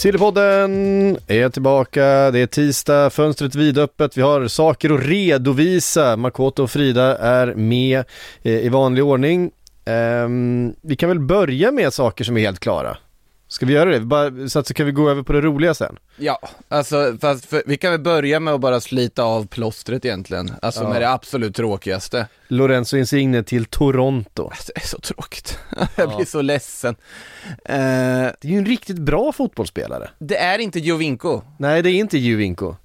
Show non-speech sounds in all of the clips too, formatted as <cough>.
Sillypodden är tillbaka, det är tisdag, fönstret vidöppet, vi har saker att redovisa. Makoto och Frida är med eh, i vanlig ordning. Ehm, vi kan väl börja med saker som är helt klara. Ska vi göra det? Bara, så att så kan vi gå över på det roliga sen. Ja, alltså fast för, vi kan väl börja med att bara slita av plåstret egentligen, alltså Ja. med det absolut tråkigaste. Lorenzo Insigne till Toronto. Alltså, det är så tråkigt, <laughs> jag blir så ledsen. Eh, Det är ju en riktigt bra fotbollsspelare. det är inte Jovinko. Nej, det är inte Juvinko.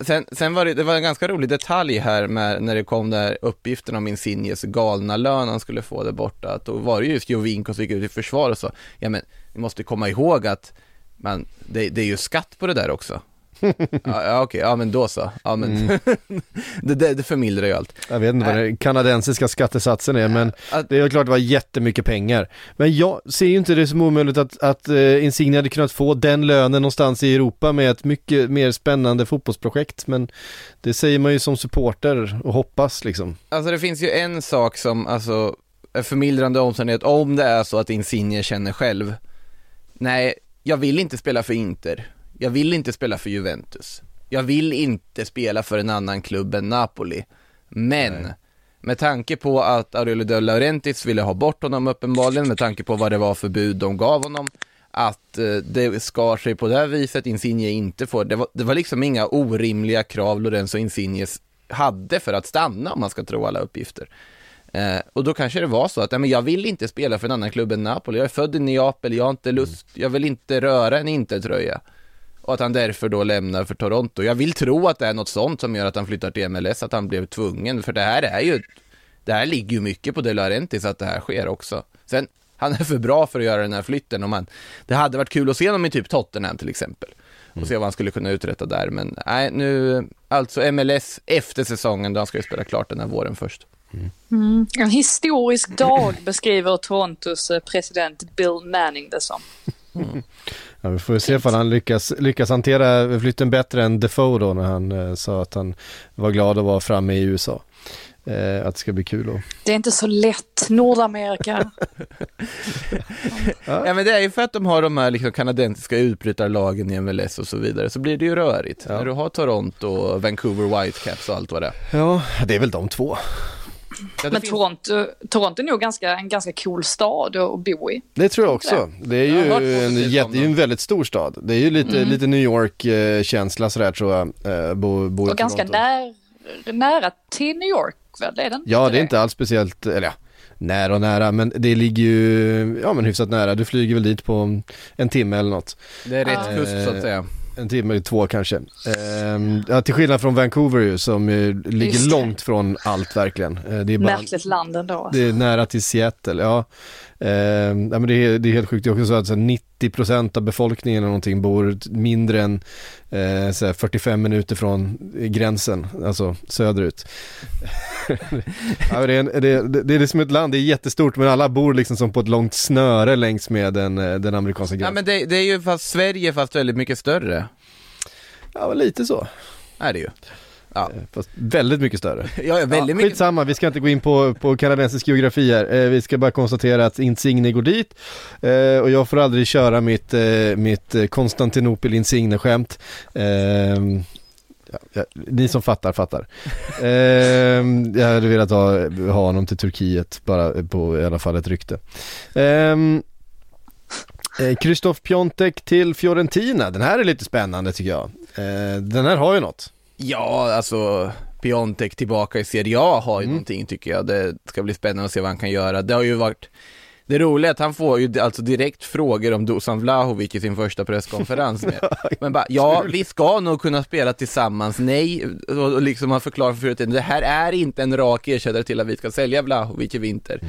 Sen, sen var det, det var en ganska rolig detalj här med, när det kom där uppgiften om Insignes galna lön han skulle få där borta, att då var det just Jovinko som gick ut i försvar och sa, ja men, ni måste komma ihåg att man, det, det är ju skatt på det där också. <laughs> ja, ja okej, ja men då så. Ja men, <laughs> det, det, det förmildrar ju allt. Jag vet inte vad den kanadensiska skattesatsen är, men Att- det är klart det var jättemycket pengar. Men jag ser ju inte det som omöjligt att, att uh, Insigne hade kunnat få den lönen någonstans i Europa med ett mycket mer spännande fotbollsprojekt, men det säger man ju som supporter och hoppas liksom. Alltså det finns ju en sak som, alltså, är förmildrande omständighet, om det är så att Insigne känner själv, nej, jag vill inte spela för Inter, jag vill inte spela för Juventus, jag vill inte spela för en annan klubb än Napoli, men med tanke på att Aurelio De Laurentiis ville ha bort honom uppenbarligen, med tanke på vad det var för bud de gav honom, att eh, det skar sig på det här viset, Insigne inte får, det var, det var liksom inga orimliga krav Lorenzo Insignes hade för att stanna om man ska tro alla uppgifter. Eh, och då kanske det var så att, ja, men jag vill inte spela för en annan klubb än Napoli, jag är född i Neapel, jag har inte lust, jag vill inte röra en Inter-tröja. Och att han därför då lämnar för Toronto. Jag vill tro att det är något sånt som gör att han flyttar till MLS, att han blev tvungen, för det här är ju, det här ligger ju mycket på De Laurentiis att det här sker också. Sen, han är för bra för att göra den här flytten och man, det hade varit kul att se honom i typ Tottenham till exempel. Och se vad han skulle kunna uträtta där, men nej, nu, alltså MLS efter säsongen, då han ska ju spela klart den här våren först. En historisk dag <laughs> beskriver Torontos eh, president Bill Manning det som. Ja, vi får se om han lyckas, lyckas hantera flytten bättre än Defoe då när han eh, sa att han var glad att vara framme i USA. Eh, att det ska bli kul och Det är inte så lätt, Nordamerika. <laughs> Ja men det är ju för att de har de här liksom kanadensiska utbrytarlagen i MLS och så vidare, så blir det ju rörigt. Ja. När du har Toronto, Vancouver Whitecaps och allt vad det är. Ja, det är väl de två. Ja, det Men finns- Toronto, Toronto är nog ganska, en ganska cool stad att bo i. Det tror jag också. Det är ju en, jätte, det en väldigt stor stad. Det är ju lite, Mm. lite New York-känsla sådär tror jag. Eh, bo, bo i Och ganska när, nära till New York väl? Är den? Ja, det är inte alls speciellt, eller ja, nära och nära, men det ligger ju, ja men hyfsat nära. Du flyger väl dit på en timme eller något. Det är rätt Ja. kust så att säga. En timme, två kanske. Ehm, ja, till skillnad från Vancouver ju, som ju ligger långt från allt verkligen. Eh, det är bara, Märkligt land ändå. Det är nära till Seattle, ja. Ja men det är, det är helt sjukt, det är också så att så här, 90% av befolkningen eller någonting bor mindre än eh, så här, 45 minuter från gränsen, alltså söderut. <laughs> ja, det, är en, det, det, är som ett land, det är jättestort men alla bor liksom som på ett långt snöre längs med den, eh, den amerikanska Ja gränsen. men det, det är ju fast Sverige fast väldigt mycket större. Ja, lite så. Är det ju. Ja, Eh, Fast väldigt mycket större. <laughs> ja väldigt ja, mycket. Skitsamma, vi ska inte gå in på, på kanadensisk geografi här. Eh, vi ska bara konstatera att Insigne går dit eh, och jag får aldrig köra mitt, eh, mitt eh, Konstantinopel Insigne-skämt. Eh, Ja, ja, ni som fattar, fattar. <laughs> Ehm, jag hade velat ha, ha honom till Turkiet, bara på i alla fall ett rykte. Ehm, eh, Krzysztof Piontek till Fiorentina, den här är lite spännande tycker jag. Eh, den här har ju något. Ja, alltså Piontek tillbaka i Serie A har ju Mm. någonting tycker jag. Det ska bli spännande att se vad han kan göra. Det har ju varit det roliga är att han får ju alltså direkt frågor om Dusan Vlahovic i sin första presskonferens med. <laughs> Men bara, ja, vi ska nog kunna spela tillsammans, nej, och liksom han förklarar för Fiorentina, det här är inte en rak ersättare till att vi ska sälja Vlahovic i vinter.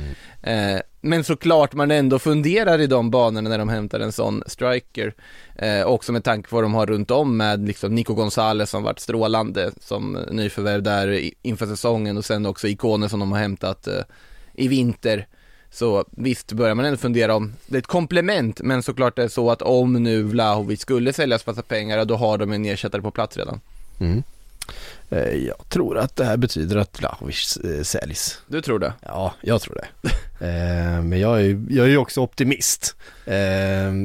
Eh, men såklart man ändå funderar i de banorna när de hämtar en sån striker. Eh, också med tanke på vad de har runt om med liksom Nico Gonzales som varit strålande som nyförvärv där inför säsongen och sen också ikoner som de har hämtat eh, i vinter. Så visst börjar man ändå fundera om, det är ett komplement men såklart det är så att om nu Vlahovic skulle säljas för massa pengar, då har de en ersättare på plats redan. Mm. Eh, jag tror att det här betyder att Vlahovic eh, säljs. Du tror det? Ja, jag tror det. <laughs> Eh, men jag är, ju- jag är också optimist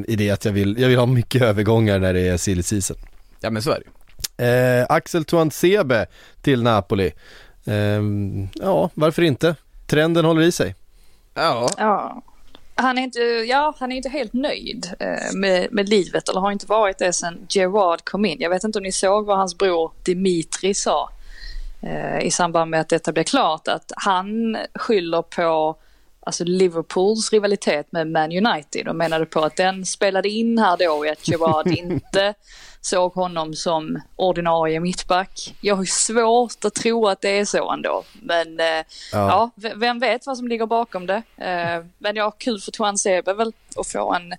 i det att jag vill, jag vill ha mycket övergångar när det är silly season. Ja men så är det. Eh, Axel Tuanzebe till Napoli. Eh, ja, varför inte? Trenden håller i sig. Ja, Ja. Han är inte, ja, han är inte helt nöjd eh, med, med livet eller har inte varit det sedan Gerard kom in. Jag vet inte om ni såg vad hans bror Dimitri sa eh, i samband med att detta blev klart. Att han skyller på alltså Liverpools rivalitet med Man United och menade på att den spelade in här då i att Gerard <laughs> inte såg honom som ordinarie mittback. Jag har ju svårt att tro att det är så ändå. Men eh, ja. v- vem vet vad som ligger bakom det. Eh, men ja, kul för Tuan Sebe väl att få en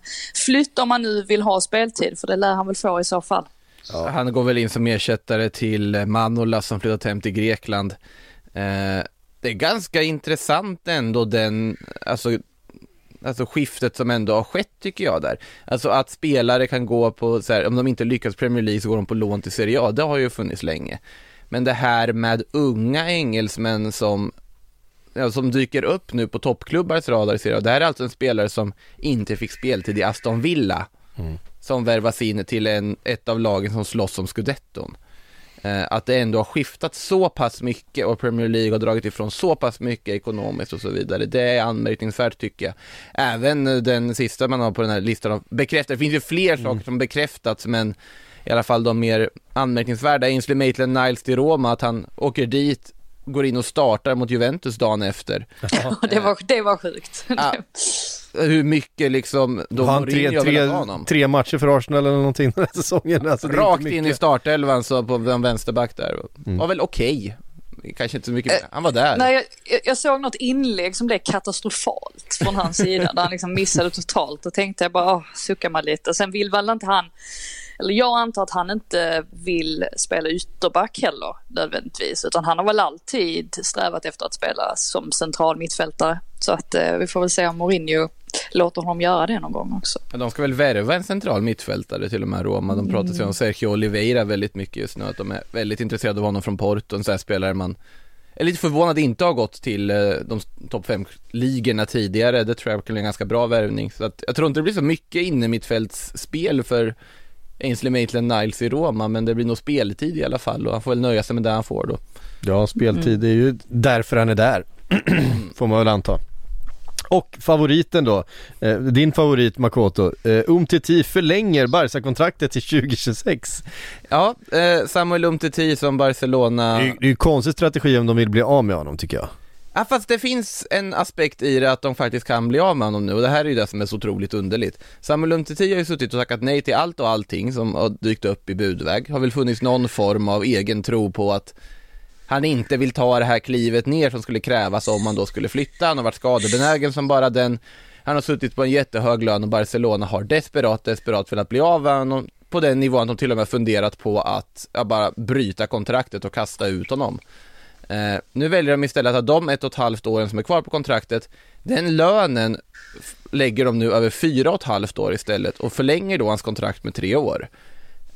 flytt om man nu vill ha speltid, för det lär han väl få i så fall. Han går väl in som ersättare till Manolas som flyttat hem till Grekland. Eh, det är ganska intressant ändå den, alltså, alltså skiftet som ändå har skett tycker jag där. Alltså att spelare kan gå på, så här, om de inte lyckas Premier League så går de på lån till Serie A, det har ju funnits länge. Men det här med unga engelsmän som ja, som dyker upp nu på toppklubbars radar i Serie A. Det här är alltså en spelare som inte fick speltid i Aston Villa. Som värvas in till en, ett av lagen som slåss om scudetton. Eh, att det ändå har skiftat så pass mycket och Premier League har dragit ifrån så pass mycket ekonomiskt och så vidare. Det är anmärkningsvärt tycker jag. Även eh, den sista man har på den här listan av bekräftade, det finns ju fler saker som bekräftats men i alla fall de mer anmärkningsvärda. Ainsley Maitland-Niles till Roma, att han åker dit, går in och startar mot Juventus dagen efter. Och <laughs> det var, det var sjukt. Ja. <laughs> Hur mycket liksom då Har han tre, tre, honom. tre matcher för Arsenal eller någonting den här säsongen. Alltså, Rakt in i startelvan så på en vänsterback där. Mm. Var väl okej. Kanske inte så mycket mer. Han var där. Nej, jag, jag- jag såg något inlägg som blev katastrofalt från hans <laughs> sida, där han liksom missade totalt. Och tänkte jag bara, åh, suckar man lite. Sen vill väl inte han, eller jag antar att han inte vill spela ytterback heller nödvändigtvis. Utan han har väl alltid strävat efter att spela som central mittfältare. Så att eh, vi får väl se om Mourinho låter honom göra det någon gång också. Men de ska väl värva en central mittfältare till och med Roma. De pratar sig om Sergio Oliveira väldigt mycket just nu. Att de är väldigt intresserade av honom från Porto. En sån här spelare man är lite förvånad inte har gått till eh, de topp 5-ligorna tidigare. Det tror jag kan bli en ganska bra värvning. Så att jag tror inte det blir så mycket inne mittfältsspel för Ainsley Maitland-Niles i Roma. Men det blir nog speltid i alla fall och han får väl nöja sig med det han får då. Ja, speltid är ju därför han är där. <clears throat> Får man väl anta. Och favoriten då, eh, din favorit Makoto, eh, Umtiti förlänger Barca-kontraktet till 2026. Ja, eh, Samuel Umtiti som Barcelona Det är ju det är ju konstig strategi om de vill bli av med honom tycker jag. Ja fast det finns en aspekt i det att de faktiskt kan bli av med honom nu och det här är ju det som är så otroligt underligt. Samuel Umtiti har ju suttit och tackat nej till allt och allting som har dykt upp i budväg. Har väl funnits någon form av egen tro på att han inte vill ta det här klivet ner som skulle krävas om man då skulle flytta. Han har varit skadebenägen som bara den. Han har suttit på en jättehög lön och Barcelona har desperat, desperat velat bli av med honom på den nivån de till och med funderat på att ja, bara bryta kontraktet och kasta ut honom. Eh, nu väljer de istället att de ett och ett halvt åren som är kvar på kontraktet, den lönen lägger de nu över fyra och ett halvt år istället och förlänger då hans kontrakt med tre år.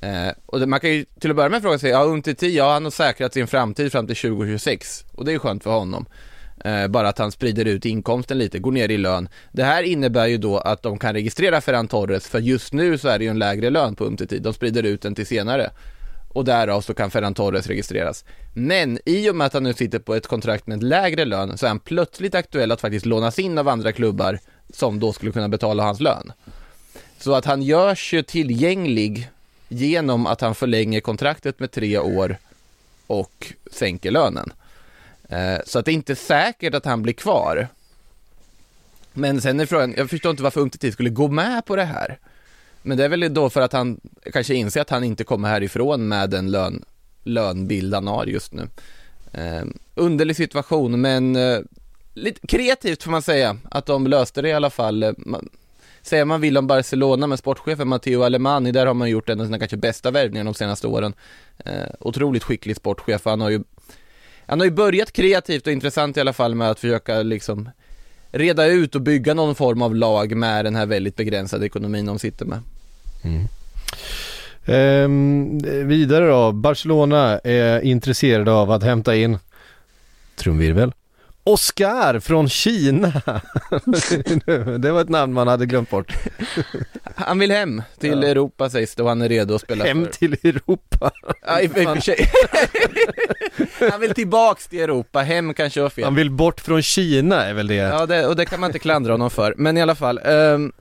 Eh, och det, man kan ju till att börja med fråga sig, ja Umtiti, ja han har säkrat sin framtid fram till 2026 och det är ju skönt för honom. Eh, bara att han sprider ut inkomsten lite, går ner i lön. Det här innebär ju då att de kan registrera Ferran Torres, för just nu så är det ju en lägre lön på Umtiti, de sprider ut den till senare. och därav så kan Ferran Torres registreras. Men i och med att han nu sitter på ett kontrakt med ett lägre lön så är han plötsligt aktuell att faktiskt lånas in av andra klubbar som då skulle kunna betala hans lön. Så att han görs ju tillgänglig genom att han förlänger kontraktet med tre år och sänker lönen. Eh, så att det är inte säkert att han blir kvar. Men sen är frågan, jag förstår inte varför Umtiti skulle gå med på det här. Men det är väl då för att han kanske inser att han inte kommer härifrån med den lön, lönbild han har just nu. Eh, underlig situation, men eh, lite kreativt får man säga att de löste det i alla fall. Eh, man, säger man vill om Barcelona med sportchefen Matteo Alemani, där har man gjort en av sina kanske bästa värvningar de senaste åren. Eh, otroligt skicklig sportchef, han har ju han har ju börjat kreativt och intressant i alla fall med att försöka liksom reda ut och bygga någon form av lag med den här väldigt begränsade ekonomin de sitter med. Mm. Ehm, vidare då, Barcelona är intresserade av att hämta in trumvirvel. Oscar från Kina. <laughs> det var ett namn man hade glömt bort. Han vill hem till ja. Europa sägs det och han är redo att spela Hem för. till Europa? Ja, i sig. <laughs> han vill tillbaks till Europa, hem kanske var fel. Han vill bort från Kina är väl det? Ja, det, och det kan man inte klandra honom för. Men i alla fall. Um,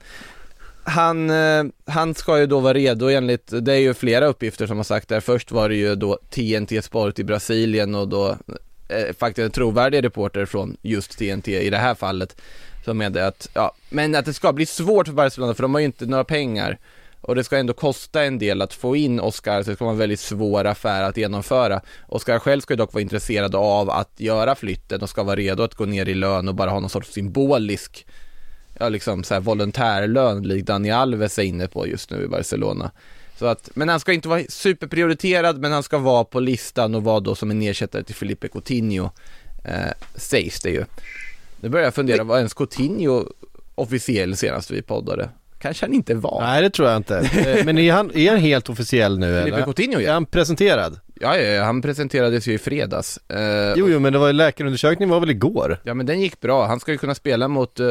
han, uh, han ska ju då vara redo enligt, det är ju flera uppgifter som har sagt där. Först var det ju då TNT Sport i Brasilien och då eh, faktiskt en trovärdig reporter från just TNT i det här fallet som meddelade att, ja, men att det ska bli svårt för Barcelona för de har ju inte några pengar och det ska ändå kosta en del att få in Oscar, så det ska vara en väldigt svår affär att genomföra. Oscar själv ska ju dock vara intresserad av att göra flytten och ska vara redo att gå ner i lön och bara ha någon sorts symbolisk, ja liksom så här volontärlön likt Dani Alves är inne på just nu i Barcelona. Så att, men han ska inte vara superprioriterad, men han ska vara på listan och vara då som en ersättare till Felipe Coutinho, eh, sägs det ju. Nu börjar jag fundera, var ens Coutinho officiell senast vi poddade? Kanske han inte var. Nej det tror jag inte. Eh, men är han, är han helt officiell nu Felipe eller? Coutinho ja. Är han presenterad? Ja, ja, ja, han presenterades ju i fredags. Eh, Jo, jo, men det var ju läkarundersökningen var väl igår? Ja, men den gick bra. Han ska ju kunna spela mot eh,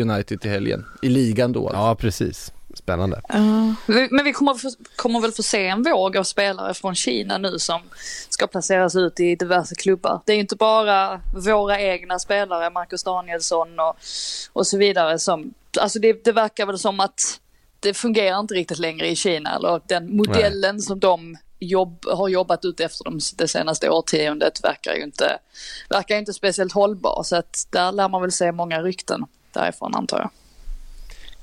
United till helgen. I ligan då. alltså. Ja, precis. Spännande. Vi- Men vi kommer, kommer väl få se en våg av spelare från Kina nu som ska placeras ut i diverse klubbar. Det är ju inte bara våra egna spelare, Marcus Danielsson och, och så vidare som, alltså det, det verkar väl som att det fungerar inte riktigt längre i Kina eller den modellen som de jobb, har jobbat ut efter de, det senaste årtiondet verkar ju inte, verkar inte speciellt hållbar så att där lär man väl se många rykten därifrån antar jag.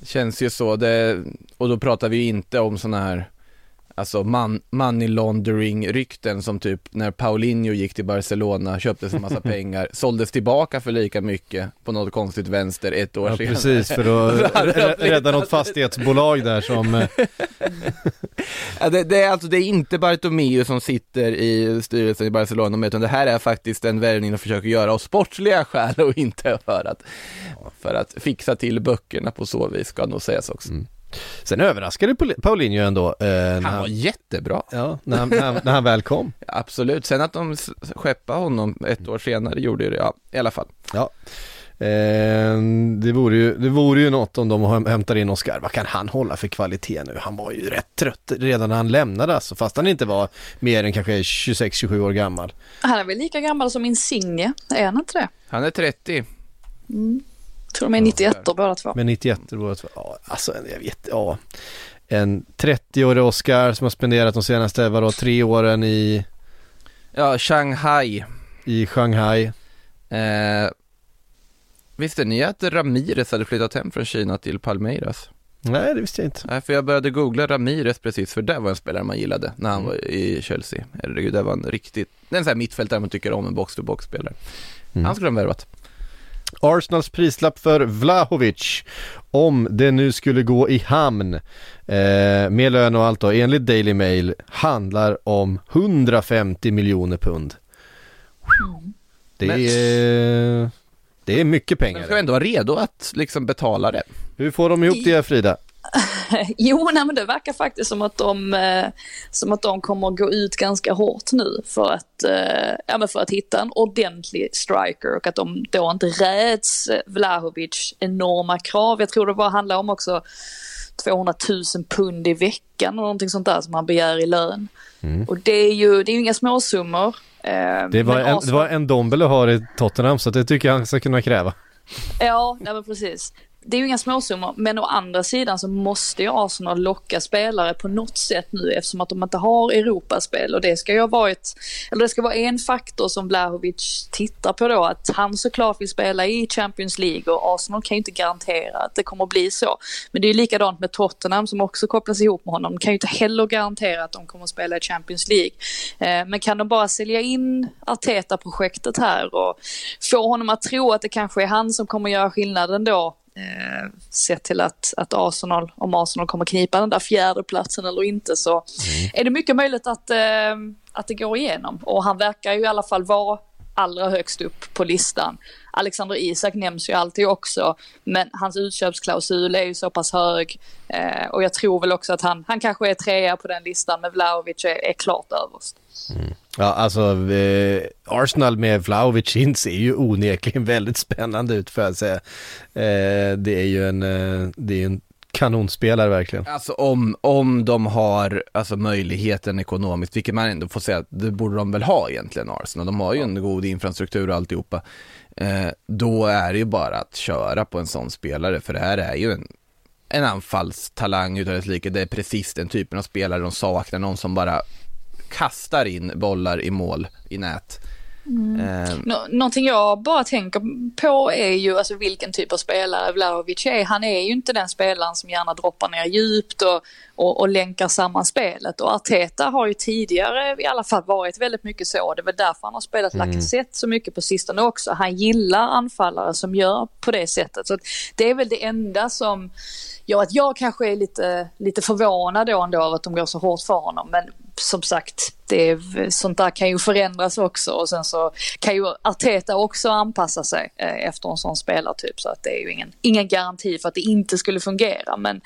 Det känns ju så. Det, och då pratar vi ju inte om sådana här Alltså man, money laundering rykten som typ när Paulinho gick till Barcelona, köptes en massa <laughs> pengar, såldes tillbaka för lika mycket på något konstigt vänster ett år Ja, senare. precis, för att <laughs> rä- rädda något fastighetsbolag där som... eh, <laughs> Ja, det, det är alltså, det är inte Bartomeu som sitter i styrelsen i Barcelona, utan det här är faktiskt en värvning de försöker göra av sportsliga skäl och inte för att, för att fixa till böckerna på så vis, ska nog sägas också. Sen överraskade Paul- Paulinho ändå. Eh, när Han var jättebra. Ja, när han, när, han, när han väl kom. <laughs> Absolut, sen att de skeppade honom ett år senare gjorde det, ja, i alla fall. Ja. Eh, det, vore ju, det vore ju något om de häm- hämtar in Oscar. Vad kan han hålla för kvalitet nu? Han var ju rätt trött redan när han lämnade alltså, fast han inte var mer än kanske 26-27 år gammal. Han är väl lika gammal som Insigne, är han inte det? Han är 30. Tror de är 91 båda två. Men 91 det var ett, ja, alltså jag vet, ja. En 30-årig Oscar som har spenderat de senaste, vadå, tre åren i, Ja, Shanghai. i Shanghai. Eh, visste ni att Ramirez hade flyttat hem från Kina till Palmeiras? Nej, det visste jag inte. Nej, för jag började googla Ramirez precis, för det var en spelare man gillade när han var i Chelsea. Herregud, det var en riktigt, det är en sån här mittfältare man tycker om, en box-to-box-spelare. Mm. Han skulle de värvat. Arsenals prislapp för Vlahovic om det nu skulle gå i hamn eh, med lön och allt då, enligt Daily Mail handlar om 150 miljoner pund. Det är, det är mycket Men ska pengar. ändå vara redo att liksom betala det. Hur får de ihop det Frida? <laughs> Jo, nej, men det verkar faktiskt som att de, eh, som att de kommer att gå ut ganska hårt nu för att, eh, ja, men för att hitta en ordentlig striker och att de då inte räds Vlahovic enorma krav. Jag tror det bara handlar om också 200 000 pund i veckan och någonting sånt där som han begär i lön. Och det är ju, det är ju inga småsummor. Eh, Det var, en, det var en Dombele har i Tottenham så det tycker jag han ska kunna kräva. Ja, nej men precis. Det är ju inga småsummor, men å andra sidan så måste ju Arsenal locka spelare på något sätt nu eftersom att de inte har Europaspel och det ska ju ha varit, eller det ska vara en faktor som Vlahovic tittar på då, att han såklart vill spela i Champions League och Arsenal kan ju inte garantera att det kommer att bli så. Men det är ju likadant med Tottenham som också kopplas ihop med honom, de kan ju inte heller garantera att de kommer att spela i Champions League. Eh, men kan de bara sälja in Arteta-projektet här och få honom att tro att det kanske är han som kommer att göra skillnaden då eh, sett till att, att Arsenal, om Arsenal kommer knipa den där fjärde platsen eller inte så är det mycket möjligt att, eh, att det går igenom. Och han verkar ju i alla fall vara allra högst upp på listan. Alexander Isak nämns ju alltid också, men hans utköpsklausul är ju så pass hög. Eh, och jag tror väl också att han, han kanske är trea på den listan, men Vlahovic är, är klart överst. Ja, alltså eh, Arsenal med Vlahovic in ser ju onekligen väldigt spännande ut för att säga. Eh, det är ju en, eh, det är en kanonspelare verkligen. Alltså om, om de har alltså möjligheten ekonomiskt, vilket man ändå får säga att det borde de väl ha egentligen Arsenal, de har ju en god infrastruktur och alltihopa. Eh, då är det ju bara att köra på en sån spelare, för det här är ju en, en anfallstalang utav ett like. Det är precis den typen av spelare de saknar, någon som bara kastar in bollar i mål, i nät. Eh, Nå- någonting jag bara tänker på är ju alltså vilken typ av spelare Vlahovic är. Han är ju inte den spelaren som gärna droppar ner djupt och, och, och länkar samman spelet. Och Arteta har ju tidigare i alla fall varit väldigt mycket så. Det är väl därför han har spelat Lacazette så mycket på sistone också. Han gillar anfallare som gör på det sättet. Så det är väl det enda som gör att jag kanske är lite, lite förvånad då ändå över att de går så hårt för honom. Men som sagt, det är, sånt där kan ju förändras också och sen så kan ju Arteta också anpassa sig eh, efter en sån spelartyp så att det är ju ingen, ingen garanti för att det inte skulle fungera men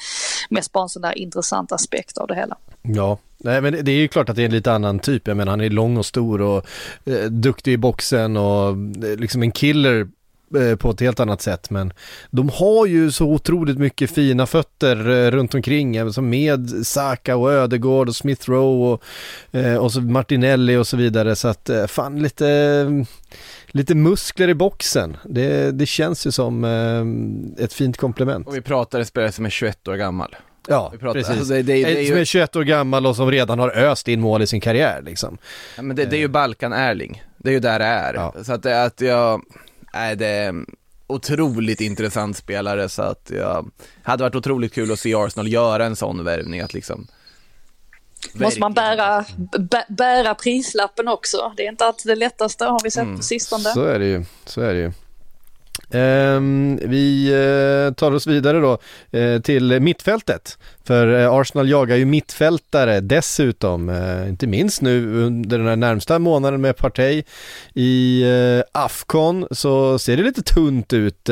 mest bara en sån där intressant aspekt av det hela. Ja, nej men det- är ju klart att det är en lite annan typ. Jag menar han är lång och stor och eh, duktig i boxen och eh, liksom en killer på ett helt annat sätt men de har ju så otroligt mycket fina fötter eh, runt omkring eh, som med Saka och Ödegård och Smith Rowe och, eh, och så Martinelli och så vidare så att eh, fan lite lite muskler i boxen. Det, det känns ju som eh, ett fint komplement. och vi pratar en spelare som är 21 år gammal. Ja, precis. alltså det, det, det, är Som är ju, 21 år gammal och som redan har öst in mål i sin karriär liksom. ja, men det, är ju Balkan Erling, det är ju där det är. Ja. Så att, att jag, nej det är otroligt intressant spelare så att jag, hade varit otroligt kul att se Arsenal göra en sån värvning att liksom Måste man bära, bä, bära prislappen också. Det är inte alltid det lättaste har vi sett Mm. på sistone. Så är det ju, så är det ju. Ehm, vi eh, tar oss vidare då eh, till mittfältet. För eh, Arsenal jagar ju mittfältare dessutom, eh, inte minst nu under den här närmsta månaden med Partey i eh, Afcon så ser det lite tunt ut.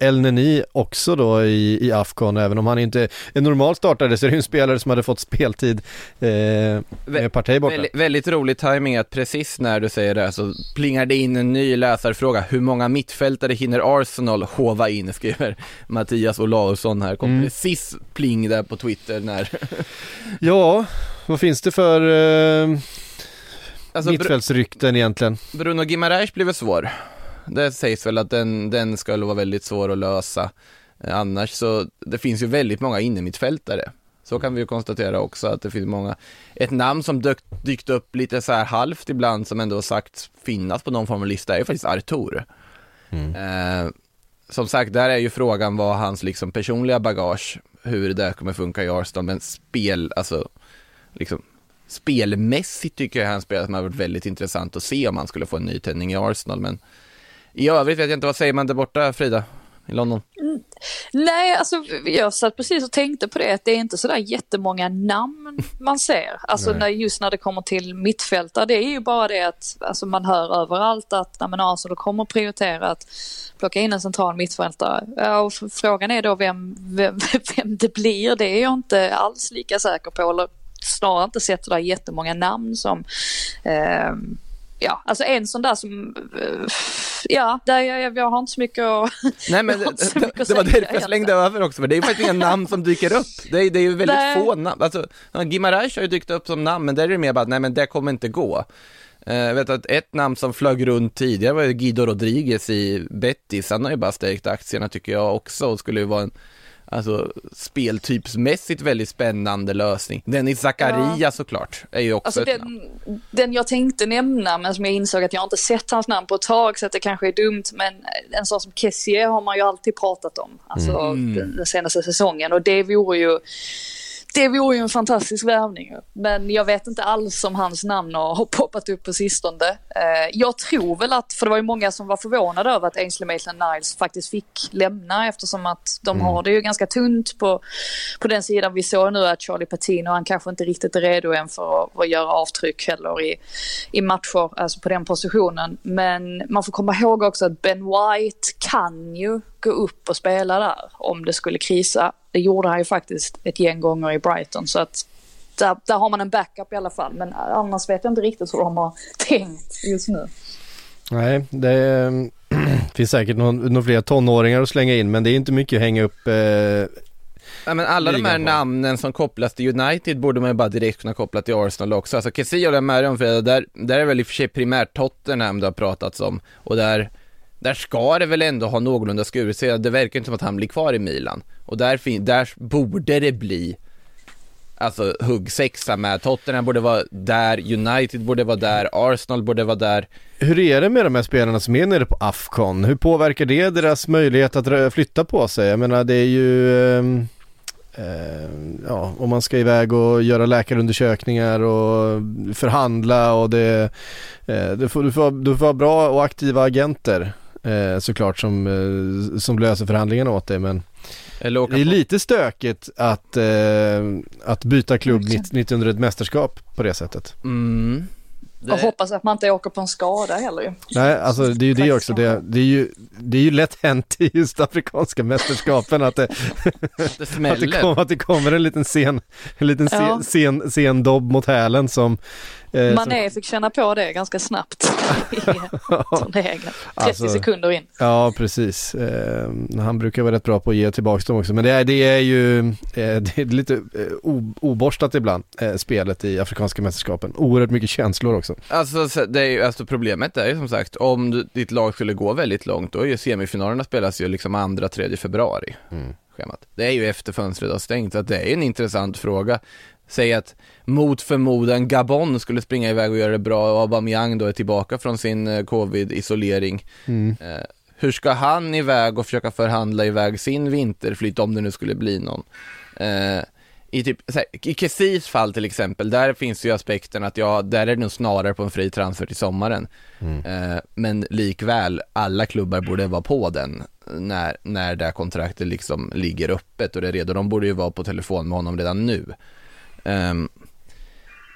El Neni också då i, i Afcon, även om han inte är normal startare så är det ju en spelare som hade fått speltid med Partey borta. Väldigt, väldigt rolig timing att precis när du säger det så plingar det in en ny läsarfråga. Hur många mittfältare hinner Arsenal hova in? Skriver <laughs> Mattias Olausson här. Kom Mm. precis pling där på Twitter när... <laughs> Ja, vad finns det för eh, Alltså, mittfältsrykten egentligen? Bruno Gimareis blir väl svår. Det sägs väl att den, den skulle vara väldigt svår att lösa. Eh, Annars så, det finns ju väldigt många innermittfältare. Så kan vi ju konstatera också att det finns många. Ett namn som dök, dykt upp lite så här halvt ibland som ändå har sagt finnas på någon form av lista är ju faktiskt Artur. Eh, som sagt, där är ju frågan vad hans liksom personliga bagage, hur det där kommer funka i Arsenal, men spel, alltså liksom spelmässigt tycker jag han spelar som har varit väldigt intressant att se om han skulle få en nytändning i Arsenal, men i övrigt vet jag inte, vad säger man där borta Frida? I London? Nej, alltså jag satt precis och tänkte på det att det är inte sådär jättemånga namn man ser. Alltså när, just när det kommer till mittfältare, det är ju bara det att alltså, man hör överallt att nej, men Arsenal kommer prioritera att plocka in en central mittfältare. Ja, och frågan är då vem, vem, <laughs> vem det blir, det är jag inte alls lika säker på. Eller snarare inte sett sådär jättemånga namn som, eh, ja, alltså en sån där som, eh, ja, där jag, jag har inte så mycket att Nej men <laughs> det, så det, det var därför jag slängde över också, för det är ju faktiskt inga <laughs> namn som dyker upp. Det är, det är ju väldigt Nej. få namn, alltså ja, Gimarais har ju dykt upp som namn, men där är det mer bara, nej men det kommer inte gå. Eh, Jag vet att ett namn som flög runt tidigare var ju Guido Rodriguez i Betis, han har ju bara stärkt aktierna tycker jag också och skulle ju vara en Alltså speltypsmässigt väldigt spännande lösning. Dennis Zakaria såklart, är ju också Alltså ett namn. den, den jag tänkte nämna men som jag insåg att jag inte sett hans namn på ett tag så att det kanske är dumt men en sån som Kessie har man ju alltid pratat om. Alltså Mm. den, den senaste säsongen och det vore ju det vore ju en fantastisk värvning. Men jag vet inte alls om hans namn har, poppat upp på sistone. Eh, jag tror väl att, för det var ju många som var förvånade över att Ainsley Maitland-Niles faktiskt fick lämna eftersom att de har det ju ganska tunt på, på den sidan. Vi såg nu att Charlie Patino, han kanske inte riktigt är redo än för att, att göra avtryck heller i, i matcher, alltså på den positionen. Men man får komma ihåg också att Ben White kan ju gå upp och spela där om det skulle krisa. Det gjorde han ju faktiskt ett gäng gånger i Brighton så att där, där har man en backup i alla fall. Men annars vet jag inte riktigt hur de har tänkt just nu. Nej, det är, <clears throat> finns säkert någon fler tonåringar att slänga in men det är inte mycket att hänga upp eh, Ja, men alla de här på. namnen som kopplas till United borde man ju bara direkt kunna koppla till Arsenal också. Alltså Kessie håller jag med om Freda, där, där är väl i och för sig primärt Tottenham det har pratats om. Och där, där ska det väl ändå ha någorlunda skurit sig. Det verkar inte som att han blir kvar i Milan. Och där, där borde det bli Alltså huggsexa med Tottenham borde vara där, United borde vara där, Arsenal borde vara där. Hur är det med de här spelarna som är nere på Afcon? Hur påverkar det deras möjlighet att flytta på sig? Jag menar det är ju eh, eh, Ja, om man ska iväg och göra läkarundersökningar och förhandla och det, eh, du, får, du, får, du får vara bra och aktiva agenter eh, såklart som, eh, som löser förhandlingarna åt dig men eller åka det är på- lite stökigt att, eh, att byta klubb Verkligen. mitt, mitt under ett mästerskap på det sättet. Mm. Det- Och hoppas att man inte åker på en skada heller ju. Nej, alltså det är ju det också. Det, det, är ju, det är ju lätt hänt i just afrikanska mästerskapen att det, att det, kom, att det kommer en liten sen, en liten sen, Ja. sen, sen dobb mot hälen som... Eh, som Mané fick känna på det ganska snabbt <laughs> i turneringen. 30 Alltså- sekunder in. ja, precis. Eh, han brukar vara rätt bra på att ge tillbaka dem också. Men det är, det är ju eh, <laughs> det är lite eh, oborstat ibland, eh, spelet i afrikanska mästerskapen. Oerhört mycket känslor också. Alltså, så det är ju, alltså problemet är ju som sagt, om du, ditt lag skulle gå väldigt långt, då är ju semifinalerna spelas ju liksom andra, tredje februari. Schemat. Det är ju efter fönstret har stängt, så att det är ju en intressant fråga. Säg att mot förmodan Gabon skulle springa iväg och göra det bra och Aubameyang då är tillbaka från sin eh, covid-isolering. Eh, hur ska han iväg och försöka förhandla iväg sin vinterflytt om det nu skulle bli någon? Eh, i, typ, här, I Kessis fall till exempel, där finns ju aspekten att ja, där är det nog snarare på en fri transfer till sommaren. Eh, men likväl, alla klubbar borde vara på den när, när det kontraktet liksom ligger öppet och det är redo. De borde ju vara på telefon med honom redan nu. Um,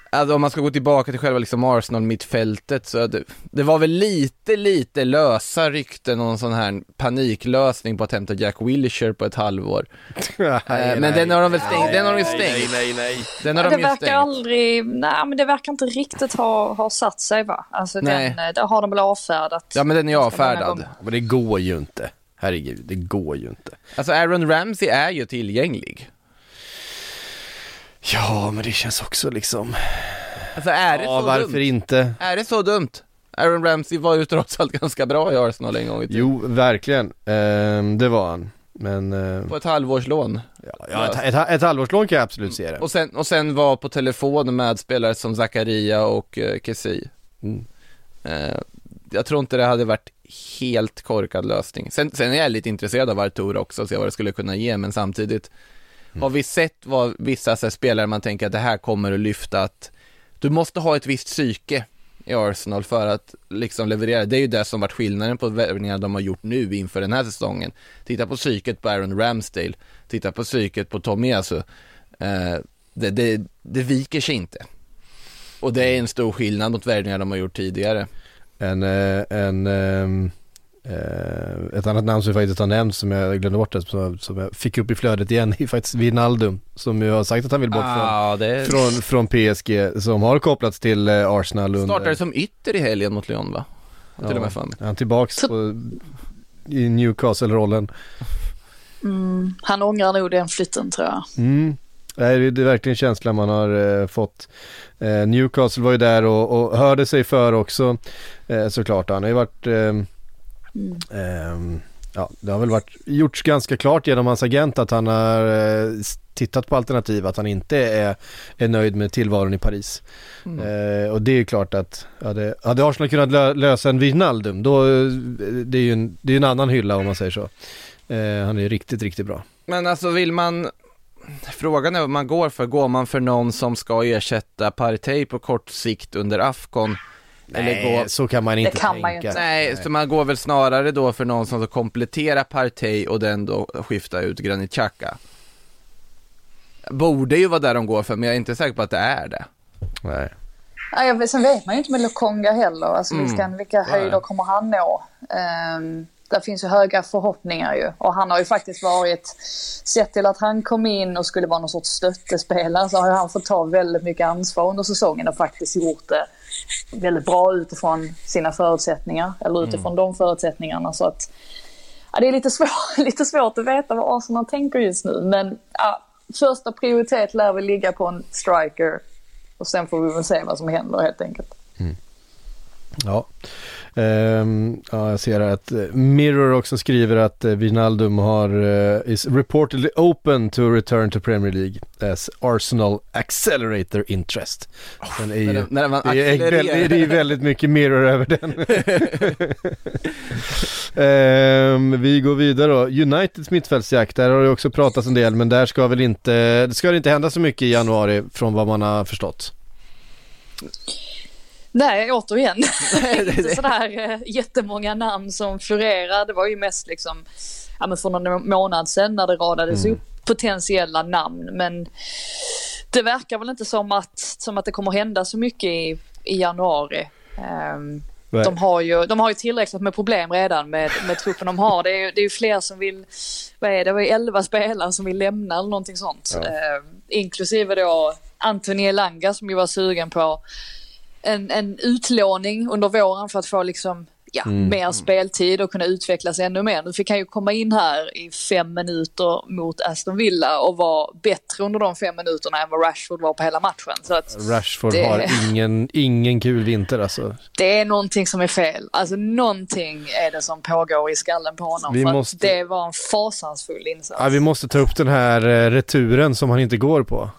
alltså om man ska gå tillbaka till själva liksom Arsenal-mittfältet så det, det var väl lite, lite lösa rykten om sån här paniklösning på att hämta Jack Wilshere på ett halvår. <laughs> Eh, men den har de väl stängt, den har de ju stängt. nej, nej. Den har Det de ju verkar stängt. aldrig, nej men det verkar inte riktigt ha, ha satt sig va? Alltså Nej. den, eh, där har de väl avfärdat. Ja men den är avfärdad. Men det går ju inte. Herregud, det går ju inte. Alltså Aaron Ramsey är ju tillgänglig. Ja, men det känns också liksom... Alltså är det Ja, så varför dumt? inte? Är det så dumt? Aaron Ramsey var ju trots allt ganska bra i Arsenal en gång i tiden. Jo, verkligen. Ehm, det var han. Men... ehm, På ett halvårslån. ja, ja, ett, ett, ett halvårslån kan jag absolut se det. Och sen, och sen var på telefon med spelare som Zakaria och uh, Kessie. Mm. Eh, jag tror inte det hade varit helt korkad lösning. Sen, sen är jag lite intresserad av Artur också, och se vad det skulle kunna ge, men samtidigt har vi sett vad vissa så här, spelare man tänker att det här kommer att lyfta, att du måste ha ett visst psyke i Arsenal för att liksom leverera. Det är ju det som varit skillnaden på värvningarna de har gjort nu inför den här säsongen. Titta på psyket på Aaron Ramsdale, titta på psyket på Tomiyasu. Eh, det, det, det viker sig inte. Och det är en stor skillnad mot värvningar de har gjort tidigare. En, eh, en, en, ett annat namn som vi faktiskt har nämnt som jag glömde bort det, som, som jag fick upp i flödet igen är faktiskt Wijnaldum som ju har sagt att han vill bort ah, från, från, från PSG som har kopplats till eh, Arsenal under... Startade som ytter i helgen mot Lyon va? Ja, till och med för mig. Är han tillbaks på, i Newcastle-rollen? Mm, han ångrar nog den flytten tror jag. Mm. Nej, det är verkligen känslan man har eh, fått. Eh, Newcastle var ju där och, och hörde sig för också eh, såklart. Han har ju varit mm. Ja, det har väl varit gjorts ganska klart genom hans agent att han har eh, tittat på alternativ, att han inte är, är nöjd med tillvaron i Paris. Mm. Eh, och det är ju klart att hade, hade Arsenal kunnat lö, lösa en Wijnaldum, då det är ju en, det är en annan hylla om man säger så. Eh, han är riktigt, riktigt bra. Men alltså vill man Frågan är vad man går för. Går man för någon som ska ersätta Partey på kort sikt under Afcon? Nej, gå... så kan man inte kan tänka. Man inte. Nej, så man går väl snarare då för någon som ska komplettera Partey och den då skifta ut Granit Xhaka. Borde ju vara där de går för, men jag är inte säker på att det är det. Nej. Nej, sen vet man ju inte med Lokonga heller, alltså mm. vilka, vilka höjder kommer han nå? Um, där finns ju höga förhoppningar ju. Och han har ju faktiskt varit, sett till att han kom in och skulle vara någon sorts stöttespelare så har han fått ta väldigt mycket ansvar under säsongen och faktiskt gjort det väldigt bra utifrån sina förutsättningar. Eller utifrån mm. de förutsättningarna. Så att, ja, det är lite, svår, <laughs> lite svårt att veta vad Arsenal tänker just nu. Men ja, första prioritet lär väl ligga på en striker. Och sen får vi väl se vad som händer helt enkelt. Mm. Ja. Um, ja, jag ser att eh, Mirror också skriver att Wijnaldum har uh, is reportedly open to return to Premier League as Arsenal accelerator interest. Den är ju, när, när man det, är, väldigt, det är väldigt mycket Mirror över den. um, <laughs> vi går vidare då. Uniteds mittfältsjakt, där har det också pratats en del men där ska väl inte, det ska inte hända så mycket i januari från vad man har förstått. Nej, återigen. <laughs> inte sådär äh, jättemånga namn som florerar. Det var ju mest liksom, ja men för någon månad sedan när det radades mm. upp potentiella namn. Men det verkar väl inte som att, som att det kommer hända så mycket i, i januari. Um, de har, ju, de har ju tillräckligt med problem redan med, med truppen de har. Det är ju det är fler som vill, vad är det, det var ju 11 spelare som vill lämna eller någonting sånt. Ja. Uh, inklusive då Anthony Elanga som ju var sugen på en, en utlåning under våren för att få liksom ja, mm. mer speltid och kunna utvecklas ännu mer. Nu fick han ju komma in här i fem minuter mot Aston Villa och vara bättre under de fem minuterna än vad Rashford var på hela matchen. Så att Rashford det... har ingen, ingen kul vinter alltså. Det är någonting som är fel. Alltså någonting är det som pågår i skallen på honom. Vi för måste... det var en fasansfull insats. Ja, vi måste ta upp den här eh, returen som han inte går på.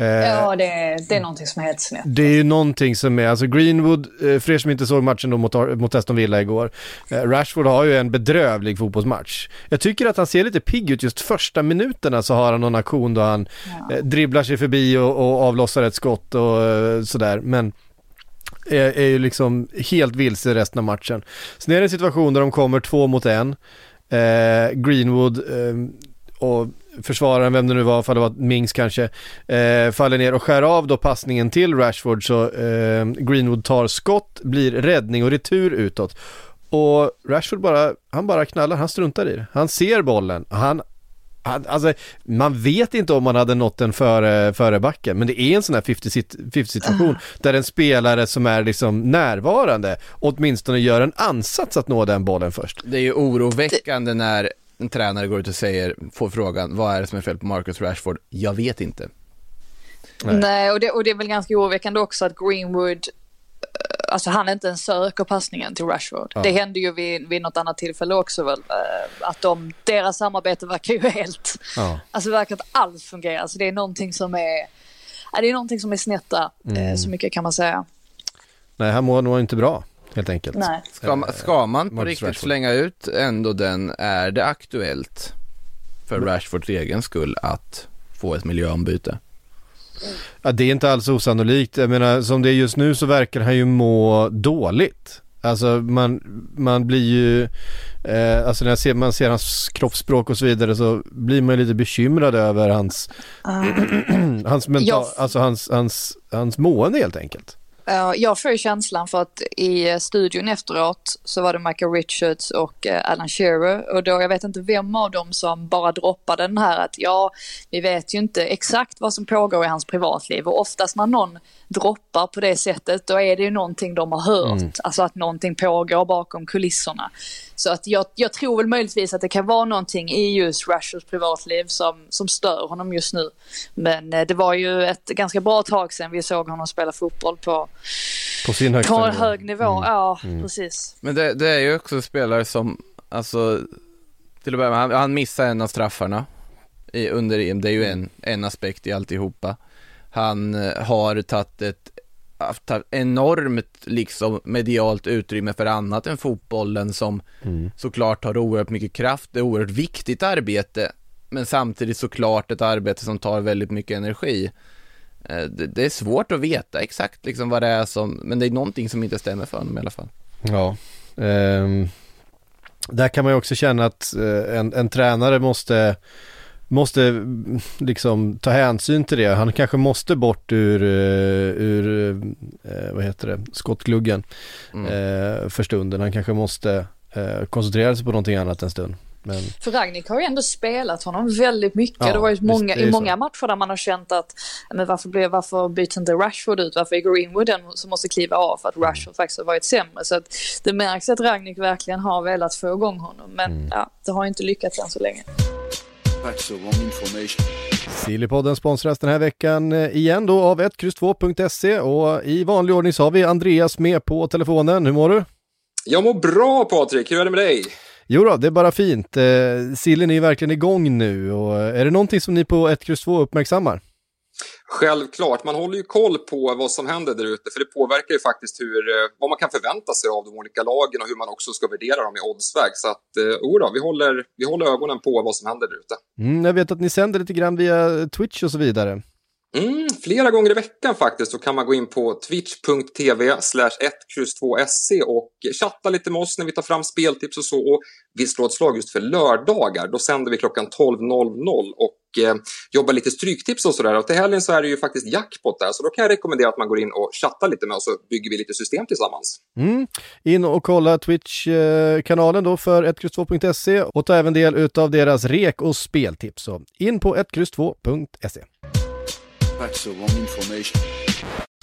Eh, ja, det är, det är någonting som är helt snett. Det är ju någonting som är, alltså Greenwood, eh, för er som inte såg matchen då mot, mot Aston Villa igår, eh, Rashford har ju en bedrövlig fotbollsmatch. Jag tycker att han ser lite pigg ut just första minuterna så har han någon aktion då han ja. dribblar sig förbi och, och avlossar ett skott och sådär, men är, är ju liksom helt vilse resten av matchen. Sen är det en situation där de kommer två mot en, eh, Greenwood eh, och försvararen, vem det nu var, för det var Mings kanske, eh, faller ner och skär av då passningen till Rashford så eh, Greenwood tar skott, blir räddning och retur utåt. Och Rashford bara, han bara knallar, han struntar i det. Han ser bollen, han, han alltså man vet inte om man hade nått den före, före backen, men det är en sån här 50 situation där en spelare som är liksom närvarande åtminstone gör en ansats att nå den bollen först. Det är ju oroväckande när en tränare går ut och säger, får frågan, vad är det som är fel på Marcus Rashford? Jag vet inte. Nej, Nej och, det, och det är väl ganska oroväckande också att Greenwood eh, Alltså han inte ens söker passningen till Rashford. Ja. Det hände ju vid, vid något annat tillfälle också väl. Eh, att de, deras samarbete verkar ju helt, ja. alltså verkar att allt fungerar. Så det är någonting som är, det är någonting som är snett där. Eh, mm. Så mycket kan man säga. Nej, han mår nog inte bra helt enkelt. Nej. Ska, man, ska man på riktigt Rashford. slänga ut ändå den, är det aktuellt för Rashfords egen skull att få ett miljöombyte? Ja, det är inte alls osannolikt. Jag menar, som det är just nu så verkar han ju må dåligt. Alltså man, man blir ju, eh, alltså när ser, man ser hans kroppsspråk och så vidare så blir man lite bekymrad över hans, uh. <clears throat> hans mental, ja. alltså hans, hans, hans mående helt enkelt. Ja, jag får ju känslan för att i studion efteråt så var det Michael Richards och eh, Alan Shearer och då jag vet inte vem av dem som bara droppade den här att ja, vi vet ju inte exakt vad som pågår i hans privatliv och oftast när någon droppar på det sättet då är det ju någonting de har hört, Mm. alltså att någonting pågår bakom kulisserna. Så att jag, jag tror väl möjligtvis att det kan vara någonting i just Rushells privatliv som, som stör honom just nu. Men eh, det var ju ett ganska bra tag sedan vi såg honom spela fotboll på, På sin högsta på nivå. hög nivå. Mm. Ja, Mm. precis. Men det, det är ju också spelare som, alltså, till att börja med, han, han missade en av straffarna i, under EM, det är ju en, en aspekt i alltihopa. Han eh, har tagit ett ett enormt liksom medialt utrymme för annat än fotbollen som Mm. såklart har oerhört mycket kraft, det är oerhört viktigt arbete men samtidigt såklart ett arbete som tar väldigt mycket energi. Eh, Det, det är svårt att veta exakt liksom vad det är som, men det är någonting som inte stämmer för honom i alla fall. Ja. ehm, där kan man ju också känna att eh, en, en tränare måste Måste liksom ta hänsyn till det. Han kanske måste bort ur, eh, ur eh, vad heter det, skottgluggen Mm. eh, för stunden. Han kanske måste eh, koncentrera sig på någonting annat en stund. Men För Ragnik har ju ändå spelat honom väldigt mycket. Ja, det var ju visst, många, i så. många matcher där man har känt att men varför, blir, varför byts inte Rashford ut? Varför är Greenwood den som måste kliva av för att Mm. Rashford faktiskt har varit sämre? Så att det märks att Ragnik verkligen har velat få igång honom. Men Mm. ja, det har inte lyckats än så länge. Sillypodden sponsras den här veckan eh, igen då av 1X2.se och i vanlig ordning så har vi Andreas med på telefonen. Hur mår du? Jag mår bra Patrik, hur är det med dig? Jo då, det är bara fint. Eh, sillen är ju verkligen igång nu och är det någonting som ni på 1X2 uppmärksammar? Självklart, man håller ju koll på vad som händer där ute för det påverkar ju faktiskt hur, eh, vad man kan förvänta sig av de olika lagen och hur man också ska värdera dem i oddsväg. Så att, eh, oh då, vi håller, vi håller ögonen på vad som händer där ute. Mm, jag vet att ni sänder lite grann via Twitch och så vidare. Mm, flera gånger i veckan faktiskt så kan man gå in på twitch.tv slash 1X2SC och chatta lite med oss när vi tar fram speltips och så. Och vi slår ett slag just för lördagar. Då sänder vi klockan 12.00 och eh, jobbar lite stryktips och sådär. Och till helgen så är det ju faktiskt jackpot där. Så då kan jag rekommendera att man går in och chattar lite med oss så bygger vi lite system tillsammans. Mm. In och kolla Twitch-kanalen då för 1X2.se och ta även del utav deras rek och speltips. Så in på 1X2.se. That's the wrong information.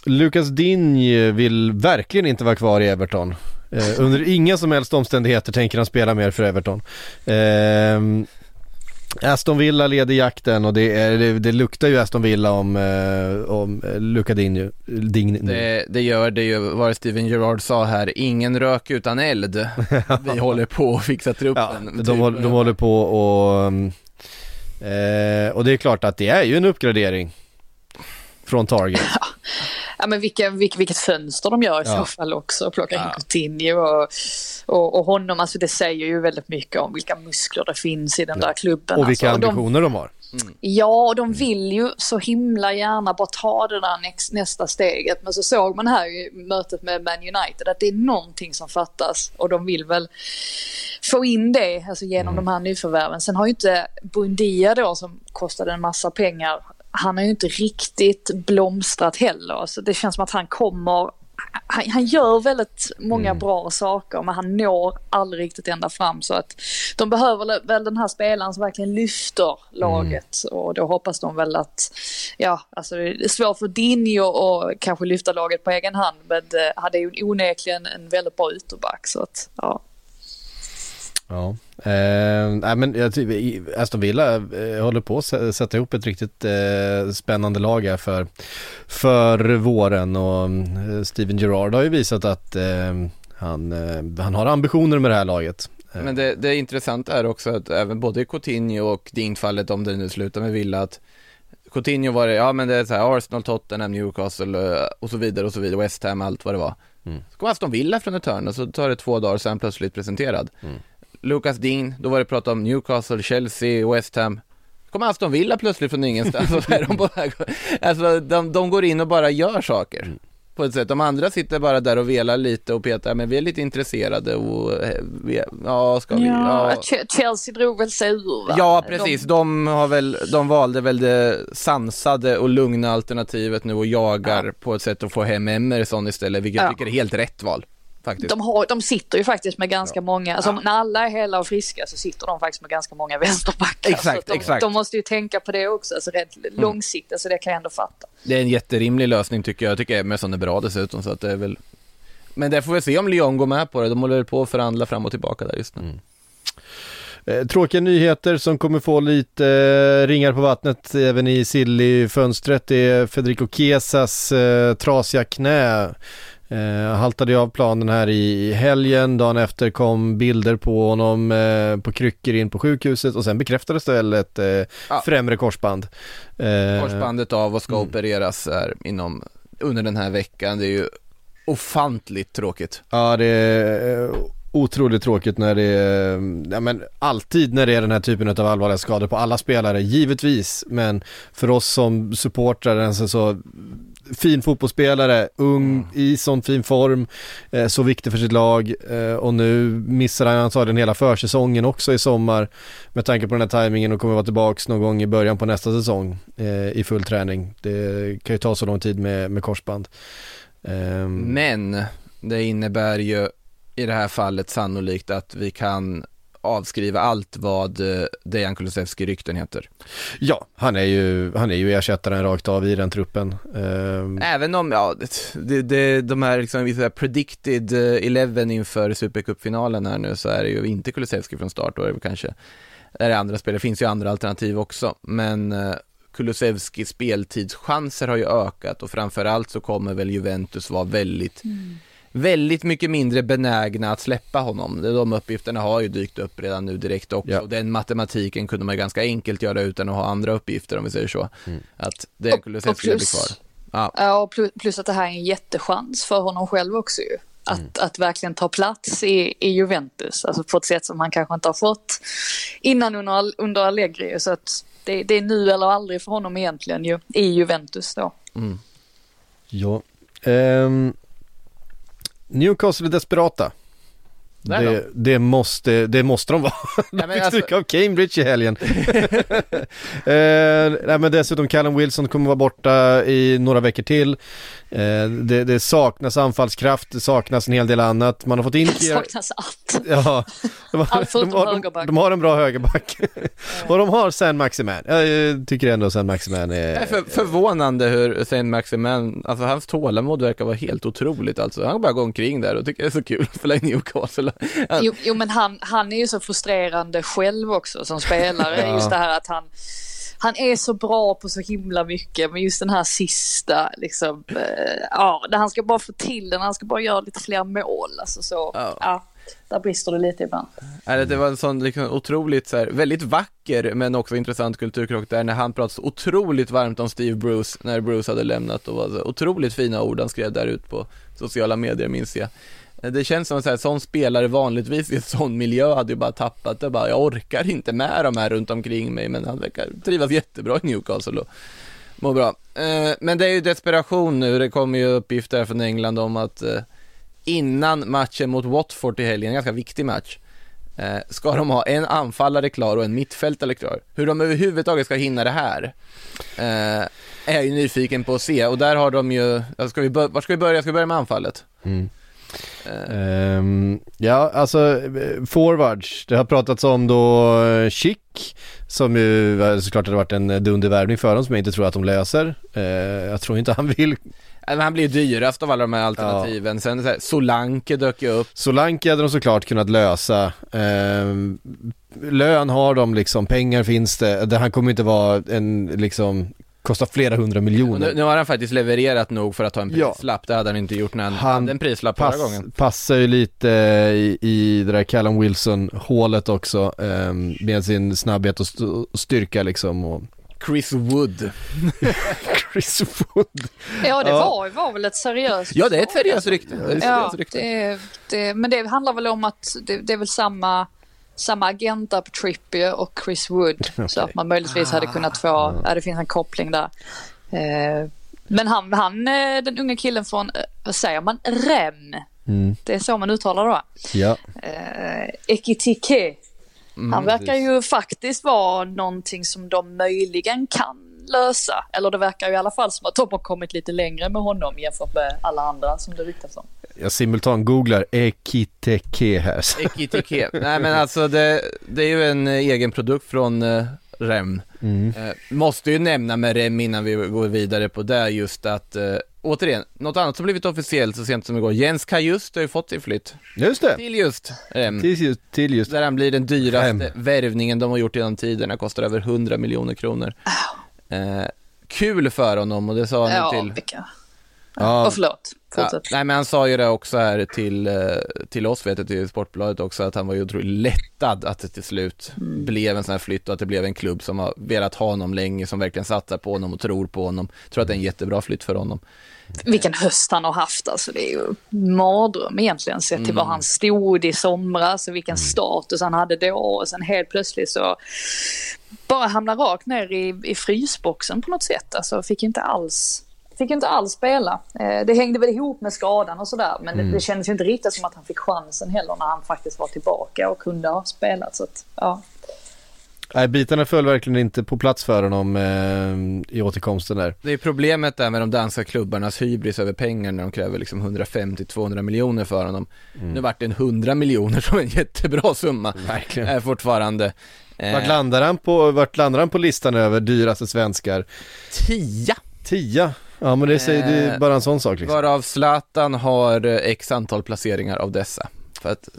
Lucas Digne vill verkligen inte vara kvar i Everton. Eh, under inga som helst omständigheter tänker han spela mer för Everton. Eh, Aston Villa leder jakten och det, är, det, det luktar ju Aston Villa om, eh, om eh, Luca nu. Det, det gör det ju, vad Steven Gerrard sa här, ingen rök utan eld. Vi <laughs> håller på att fixa Ja, truppen. de, typ. håller, de håller på och eh, och det är klart att det är ju en uppgradering från Target. <laughs> Ja, men vilka, vilk, vilket fönster de gör i Ja. så fall också. Plocka in Ja. Coutinho och, och, och honom. Alltså det säger ju väldigt mycket om vilka muskler det finns i den där klubben. Och vilka alltså. de, ambitioner de har. Ja, och de vill ju så himla gärna bara ta det där näst, nästa steget. Men så såg man här i mötet med Man United att det är någonting som fattas. Och de vill väl få in det alltså genom de här nyförvärven. Sen har ju inte Bundia då som kostade en massa pengar. Han har ju inte riktigt blomstrat heller. Så det känns som att han kommer han, han gör väldigt många bra saker men han når aldrig riktigt ända fram. Så att de behöver väl den här spelaren som verkligen lyfter laget. Och då hoppas de väl att ja, alltså det är svårt för Dinho att kanske lyfta laget på egen hand men det hade ju onekligen en väldigt bra ytterback. Så att ja. Ja, eh, men jag Aston Villa eh, håller på att sä- sätta ihop ett riktigt eh, spännande lag här för, för våren och eh, Steven Gerrard har ju visat att eh, han, eh, han har ambitioner med det här laget. Eh, Men det, det intressanta är också att även både Coutinho och Ding-fallet, om det nu slutar med Villa, att Coutinho var det, ja men det är så här Arsenal, Tottenham, Newcastle och så vidare och så vidare, West Ham, allt vad det var. Mm. Så kom Aston Villa från ett hörn och så tar det två dagar är han plötsligt presenterad. Mm. Lucas Dean, då var det prat om Newcastle, Chelsea, West Ham. Kommer Aston Villa plötsligt från ingenstans och <laughs> så är de, på väg. alltså, de, de går in och bara gör saker. på ett sätt. De andra sitter bara där och velar lite och petar, men vi är lite intresserade och eh, vi, ja, ska vi? Ja, Ja, Ch- Chelsea drog väl sig ur va? ja precis. De, har väl, de valde väl det sansade och lugna alternativet nu och jagar på ett sätt att få hem Emerson istället, vilket jag Ja. tycker är helt rätt val. Faktiskt. De, har, de sitter ju faktiskt med ganska många, alltså när alla är hela och friska så sitter de faktiskt med ganska många <laughs> vänsterbackar. Exakt, de, exakt. de måste ju tänka på det också, alltså rent långsiktigt, så det kan jag ändå fatta. Det är en jätterimlig lösning tycker jag. Jag tycker Emerson är bra dessutom så att det är väl Men det får vi se om Lyon går med på det. De håller väl på att förhandla fram och tillbaka där just nu. Eh, tråkiga nyheter som kommer få lite eh, ringar på vattnet även i Silly-fönstret. Det är Federico Chiesas eh, trasiga knä. Eh, haltade ju av planen här i helgen, dagen efter kom bilder på honom eh, på kryckor in på sjukhuset och sen bekräftades det väl ett eh, Ja. främre korsband. Eh, Korsbandet av och ska Mm. opereras här inom under den här veckan. Det är ju ofantligt tråkigt. Ja, det är eh, otroligt tråkigt när det är, ja men alltid när det är den här typen av allvarliga skador på alla spelare, givetvis. Men för oss som supportrar, en så, så fin fotbollsspelare, ung, i sån fin form, eh, så viktig för sitt lag eh, och nu missar han antagligen hela försäsongen också i sommar med tanke på den här tajmingen och kommer vara tillbaks någon gång i början på nästa säsong eh, i full träning. Det kan ju ta så lång tid med, med korsband. Ehm, Men det innebär ju i det här fallet sannolikt att vi kan avskriva allt vad eh, Dejan Kulusevski-rykten heter. Ja, han är ju, han är ju ersättaren rakt av i den truppen. Ehm, Även om, ja, det, det, de här liksom, predicted eh, 11 inför Supercup-finalen här nu så är det ju inte Kulusevski från start, då är det kanske, är det andra spelare, det finns ju andra alternativ också, men eh, Kulusevskis speltidschanser har ju ökat och framförallt så kommer väl Juventus vara väldigt Väldigt mycket mindre benägna att släppa honom. De uppgifterna har ju dykt upp redan nu direkt också. Ja. Och Den matematiken kunde man ganska enkelt göra utan att ha andra uppgifter om vi säger så. Att det och blir plus- kvar. Ja. Ja, plus, att det här är en jättechans för honom själv också ju. Att, att verkligen ta plats i, i Juventus, alltså på ett sätt som han kanske inte har fått innan under, under Allegri. Så att det, det är nu eller aldrig för honom egentligen ju, i Juventus då. ja. Ehm, Newcastle är desperata. Då. Det, det, måste, det måste de vara. <laughs> De fick alltså- stryka av Cambridge i helgen. <laughs> eh, nej, men dessutom Callum Wilson kommer vara borta i några veckor till. Eh, det, det saknas anfallskraft, det saknas en hel del annat. Man har fått in... Det saknas allt. Ja, de har, Allt de, har, de, de har en bra högerback. och de har San Maximan. Jag tycker ändå San Maximan Det är är... för, förvånande hur Saint Maximin, alltså hans tålamod verkar vara helt otroligt alltså. Han bara går omkring där och tycker det är så kul att spela i Newcastle. Han, Jo, jo men han, han är ju så frustrerande själv också som spelare. Ja. Just det här att han, han är så bra på så himla mycket. Men just den här sista, liksom, eh, ja, där han ska bara få till den. Han ska bara göra lite fler mål. Alltså så, Ja. ja. där brister det lite ibland. Eller det var en sån liksom otroligt så här, väldigt vacker men också intressant kulturkrock där när han pratade så otroligt varmt om Steve Bruce när Bruce hade lämnat och var så otroligt fina ord han skrev där ut på sociala medier minns jag. Eh, det känns som att sån spelare vanligtvis i en sån miljö hade ju bara tappat det bara, jag orkar inte med de här runt omkring mig men han verkar trivas jättebra i Newcastle och mår bra. Eh, men det är ju desperation nu, det kommer ju uppgifter från England om att eh, innan matchen mot Watford i helgen, en ganska viktig match, ska de ha en anfallare klar och en mittfältare klar. Hur de överhuvudtaget ska hinna det här är jag ju nyfiken på att se och där har de ju, ska vi bör- var ska vi börja? Ska vi börja med anfallet? Mm. Ehm, ja, alltså eh, forwards. Det har pratats om då eh, Chic som ju eh, såklart hade varit en dundervärvning för dem som jag inte tror att de löser. Eh, jag tror inte han vill. han blir ju dyrast av alla de här alternativen. Sen så här, Solanke dök ju upp. Solanke hade de såklart kunnat lösa. Ehm, lön har de liksom, pengar finns det. det han kommer inte vara en liksom kosta flera hundra miljoner. Nu, nu har han faktiskt levererat nog för att ta en Ja. prislapp. Det hade han inte gjort när han, Han hade en prislapp förra Pass, gången. passar ju lite i, i det där Callum Wilson-hålet också ehm, med sin snabbhet och st- och styrka liksom och Chris Wood. <laughs> Chris Wood. Ja, det Ja. Var, var väl ett seriöst Ja, det är ett seriöst rykte. Ja, det, det, men det handlar väl om att det, det är väl samma, samma agenta på Trippier och Chris Wood. <laughs> Så att man möjligtvis hade kunnat få, ja det finns en koppling där. Eh, Men han, han, eh, den unga killen från, eh, vad säger man, Rem. Mm. Det är så man uttalar det va? Ja. Eh, Ekitike. Mm, Han verkar ju faktiskt vara någonting som de möjligen kan lösa. Eller det verkar ju i alla fall som att de har kommit lite längre med honom jämfört med alla andra som det ryktas om. Jag simultan-googlar Ekiteke här. Ekitike. Nej men alltså det, det är ju en eh, egen produkt från eh, Rem. Mm. Eh, måste ju nämna med Rem innan vi går vidare på det just att eh, Återigen, något annat som blivit officiellt så sent som igår. Jens Kajust har ju fått sin flytt Just det. till just Rem. Till just, till just. Där han blir den dyraste Rem. värvningen de har gjort genom tiderna, kostar över 100 miljoner kronor. Eh, kul för honom och det sa han Ja, till vilka. Ja, Och förlåt, Ja, fortsätt. nej men han sa ju det också här till, eh, till oss vet jag, till Sportbladet också, att han var ju otroligt lättad att det till slut blev en sån här flytt och att det blev en klubb som har velat ha honom länge, som verkligen satsar på honom och tror på honom. Tror att det är en jättebra flytt för honom. Vilken höst han har haft alltså. Det är ju mardröm egentligen sett till Mm. var han stod i somras och vilken status han hade då. Och sen helt plötsligt så bara hamnar rakt ner i, i frysboxen på något sätt. Alltså fick inte alls Fick inte alls spela. Eh, Det hängde väl ihop med skadan och sådär. Men Mm. det, kändes ju inte riktigt som att han fick chansen heller när han faktiskt var tillbaka och kunde ha spelat. Så att, ja. Nej, bitarna föll verkligen inte på plats för honom eh, i återkomsten där. Det är problemet där med de danska klubbarnas hybris över pengar när de kräver liksom 150-200 miljoner för honom. Nu vart det en 100 miljoner som är en jättebra summa. Verkligen. Är fortfarande. Eh, Vart landar han på, vart landar han på listan över dyraste svenskar? tia. Tia. Ja men det säger det är Eh, bara en sån sak liksom. Varav Zlatan har eh, x antal placeringar av dessa. För att,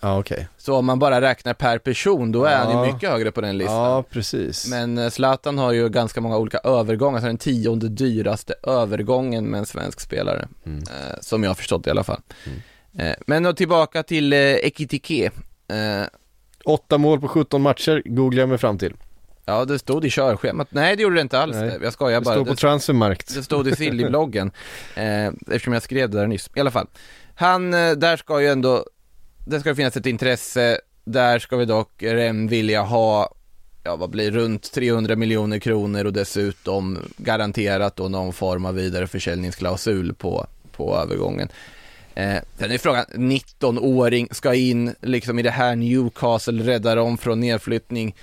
Ja okej. så om man bara räknar per person, då är han Ja. ju mycket högre på den listan. Ja precis. Men eh, Zlatan har ju ganska många olika övergångar, så den tionde dyraste övergången med en svensk spelare. Mm. Som jag har förstått i alla fall. Eh, men då tillbaka till eh, Ekitike. Åtta mål på 17 matcher googlar jag mig fram till. Ja, det stod i körschemat. Nej, det gjorde det inte alls. Nej. Jag skojar Det bara. står på Det- transfermarkt. Det stod i Silly-bloggen, <laughs> eh, eftersom jag skrev det där nyss. I alla fall. Han, eh, där ska ju ändå, där ska det finnas ett intresse, där ska vi dock Rem vilja ha, ja vad blir runt 300 miljoner kronor och dessutom garanterat då någon form av vidareförsäljningsklausul på, på övergången. Eh, sen är frågan, 19-åring ska in liksom i det här Newcastle, rädda dem från nedflyttning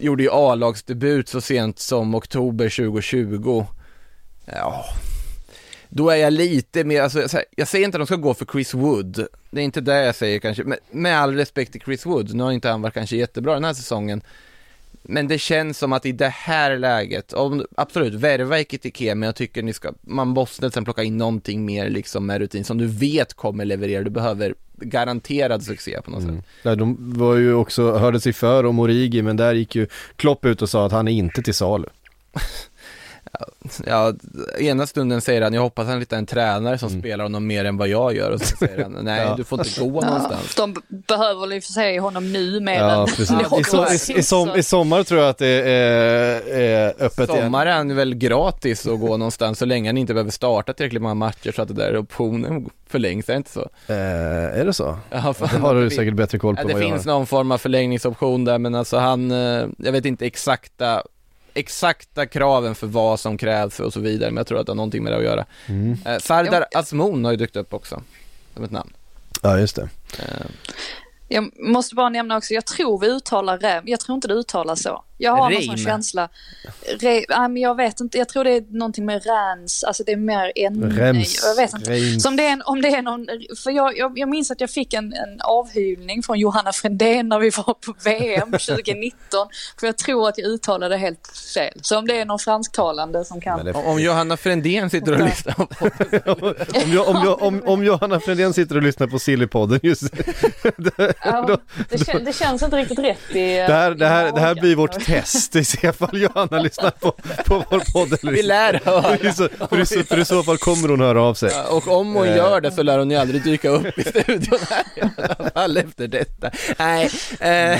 gjorde ju A-lagsdebut så sent som oktober 2020. Ja, då är jag lite mer, alltså, jag, jag säger inte att de ska gå för Chris Wood, det är inte det jag säger kanske, men med all respekt till Chris Wood, nu har inte han varit kanske jättebra den här säsongen, men det känns som att i det här läget, om, absolut, värva Ekitike, men jag tycker ni ska, man måste sen plocka in någonting mer liksom med rutin som du vet kommer leverera, du behöver garanterad succé på något sätt. Ja, de var ju också, hörde sig för om Origi men där gick ju Klopp ut och sa att han är inte till salu. <laughs> Ja, ena stunden säger han, jag hoppas han hittar en tränare som spelar honom mer än vad jag gör och så säger han, nej Ja. du får inte gå <laughs> Ja, någonstans. de behöver väl i och för sig honom nu mer Ja än precis. någonsin. I, so, i, i, som, I sommar tror jag att det är, är öppet igen. Sommar är han väl gratis att gå någonstans så länge han inte behöver starta tillräckligt många matcher så att det där optionen förlängs, är det inte så? Eh, är det så? Ja, fan, Det har du säkert bättre koll på Ja, det finns någon form av förlängningsoption där men alltså han, eh, jag vet inte exakta exakta kraven för vad som krävs och så vidare, men jag tror att det har någonting med det att göra. Mm. Eh, Sardar Azmoun har ju dykt upp också, som ett namn. Ja just det. Eh, Jag måste bara nämna också, jag tror vi uttalar rem, jag tror inte det uttalas så. Jag har någon sån Reim. känsla. Re, nej, men jag vet inte, jag tror det är någonting med räns, alltså det är mer en... Rems, Jag vet inte. Reims. Så om det är, om det är någon, för jag, jag, jag minns att jag fick en, en avhyvling från Johanna Frändén när vi var på VM 2019. <laughs> För jag tror att jag uttalade helt fel. Så om det är någon fransktalande som kan... <laughs> Om- om Johanna Frändén sitter och lyssnar på om, om, om, om Johanna Fredén sitter och lyssnar på Sillypodden just <laughs> Ja, <laughs> det, kän, det känns inte riktigt rätt i... det här, det här, det här blir vårt test i så fall <laughs> Johanna lyssnar på, på vår podd Vi lär höra. För i så- för, i så, fall kommer hon höra av sig. Ja, Och om hon Eh. gör det så lär hon ju aldrig dyka upp i studion här i alla fall efter detta. Nej, eh,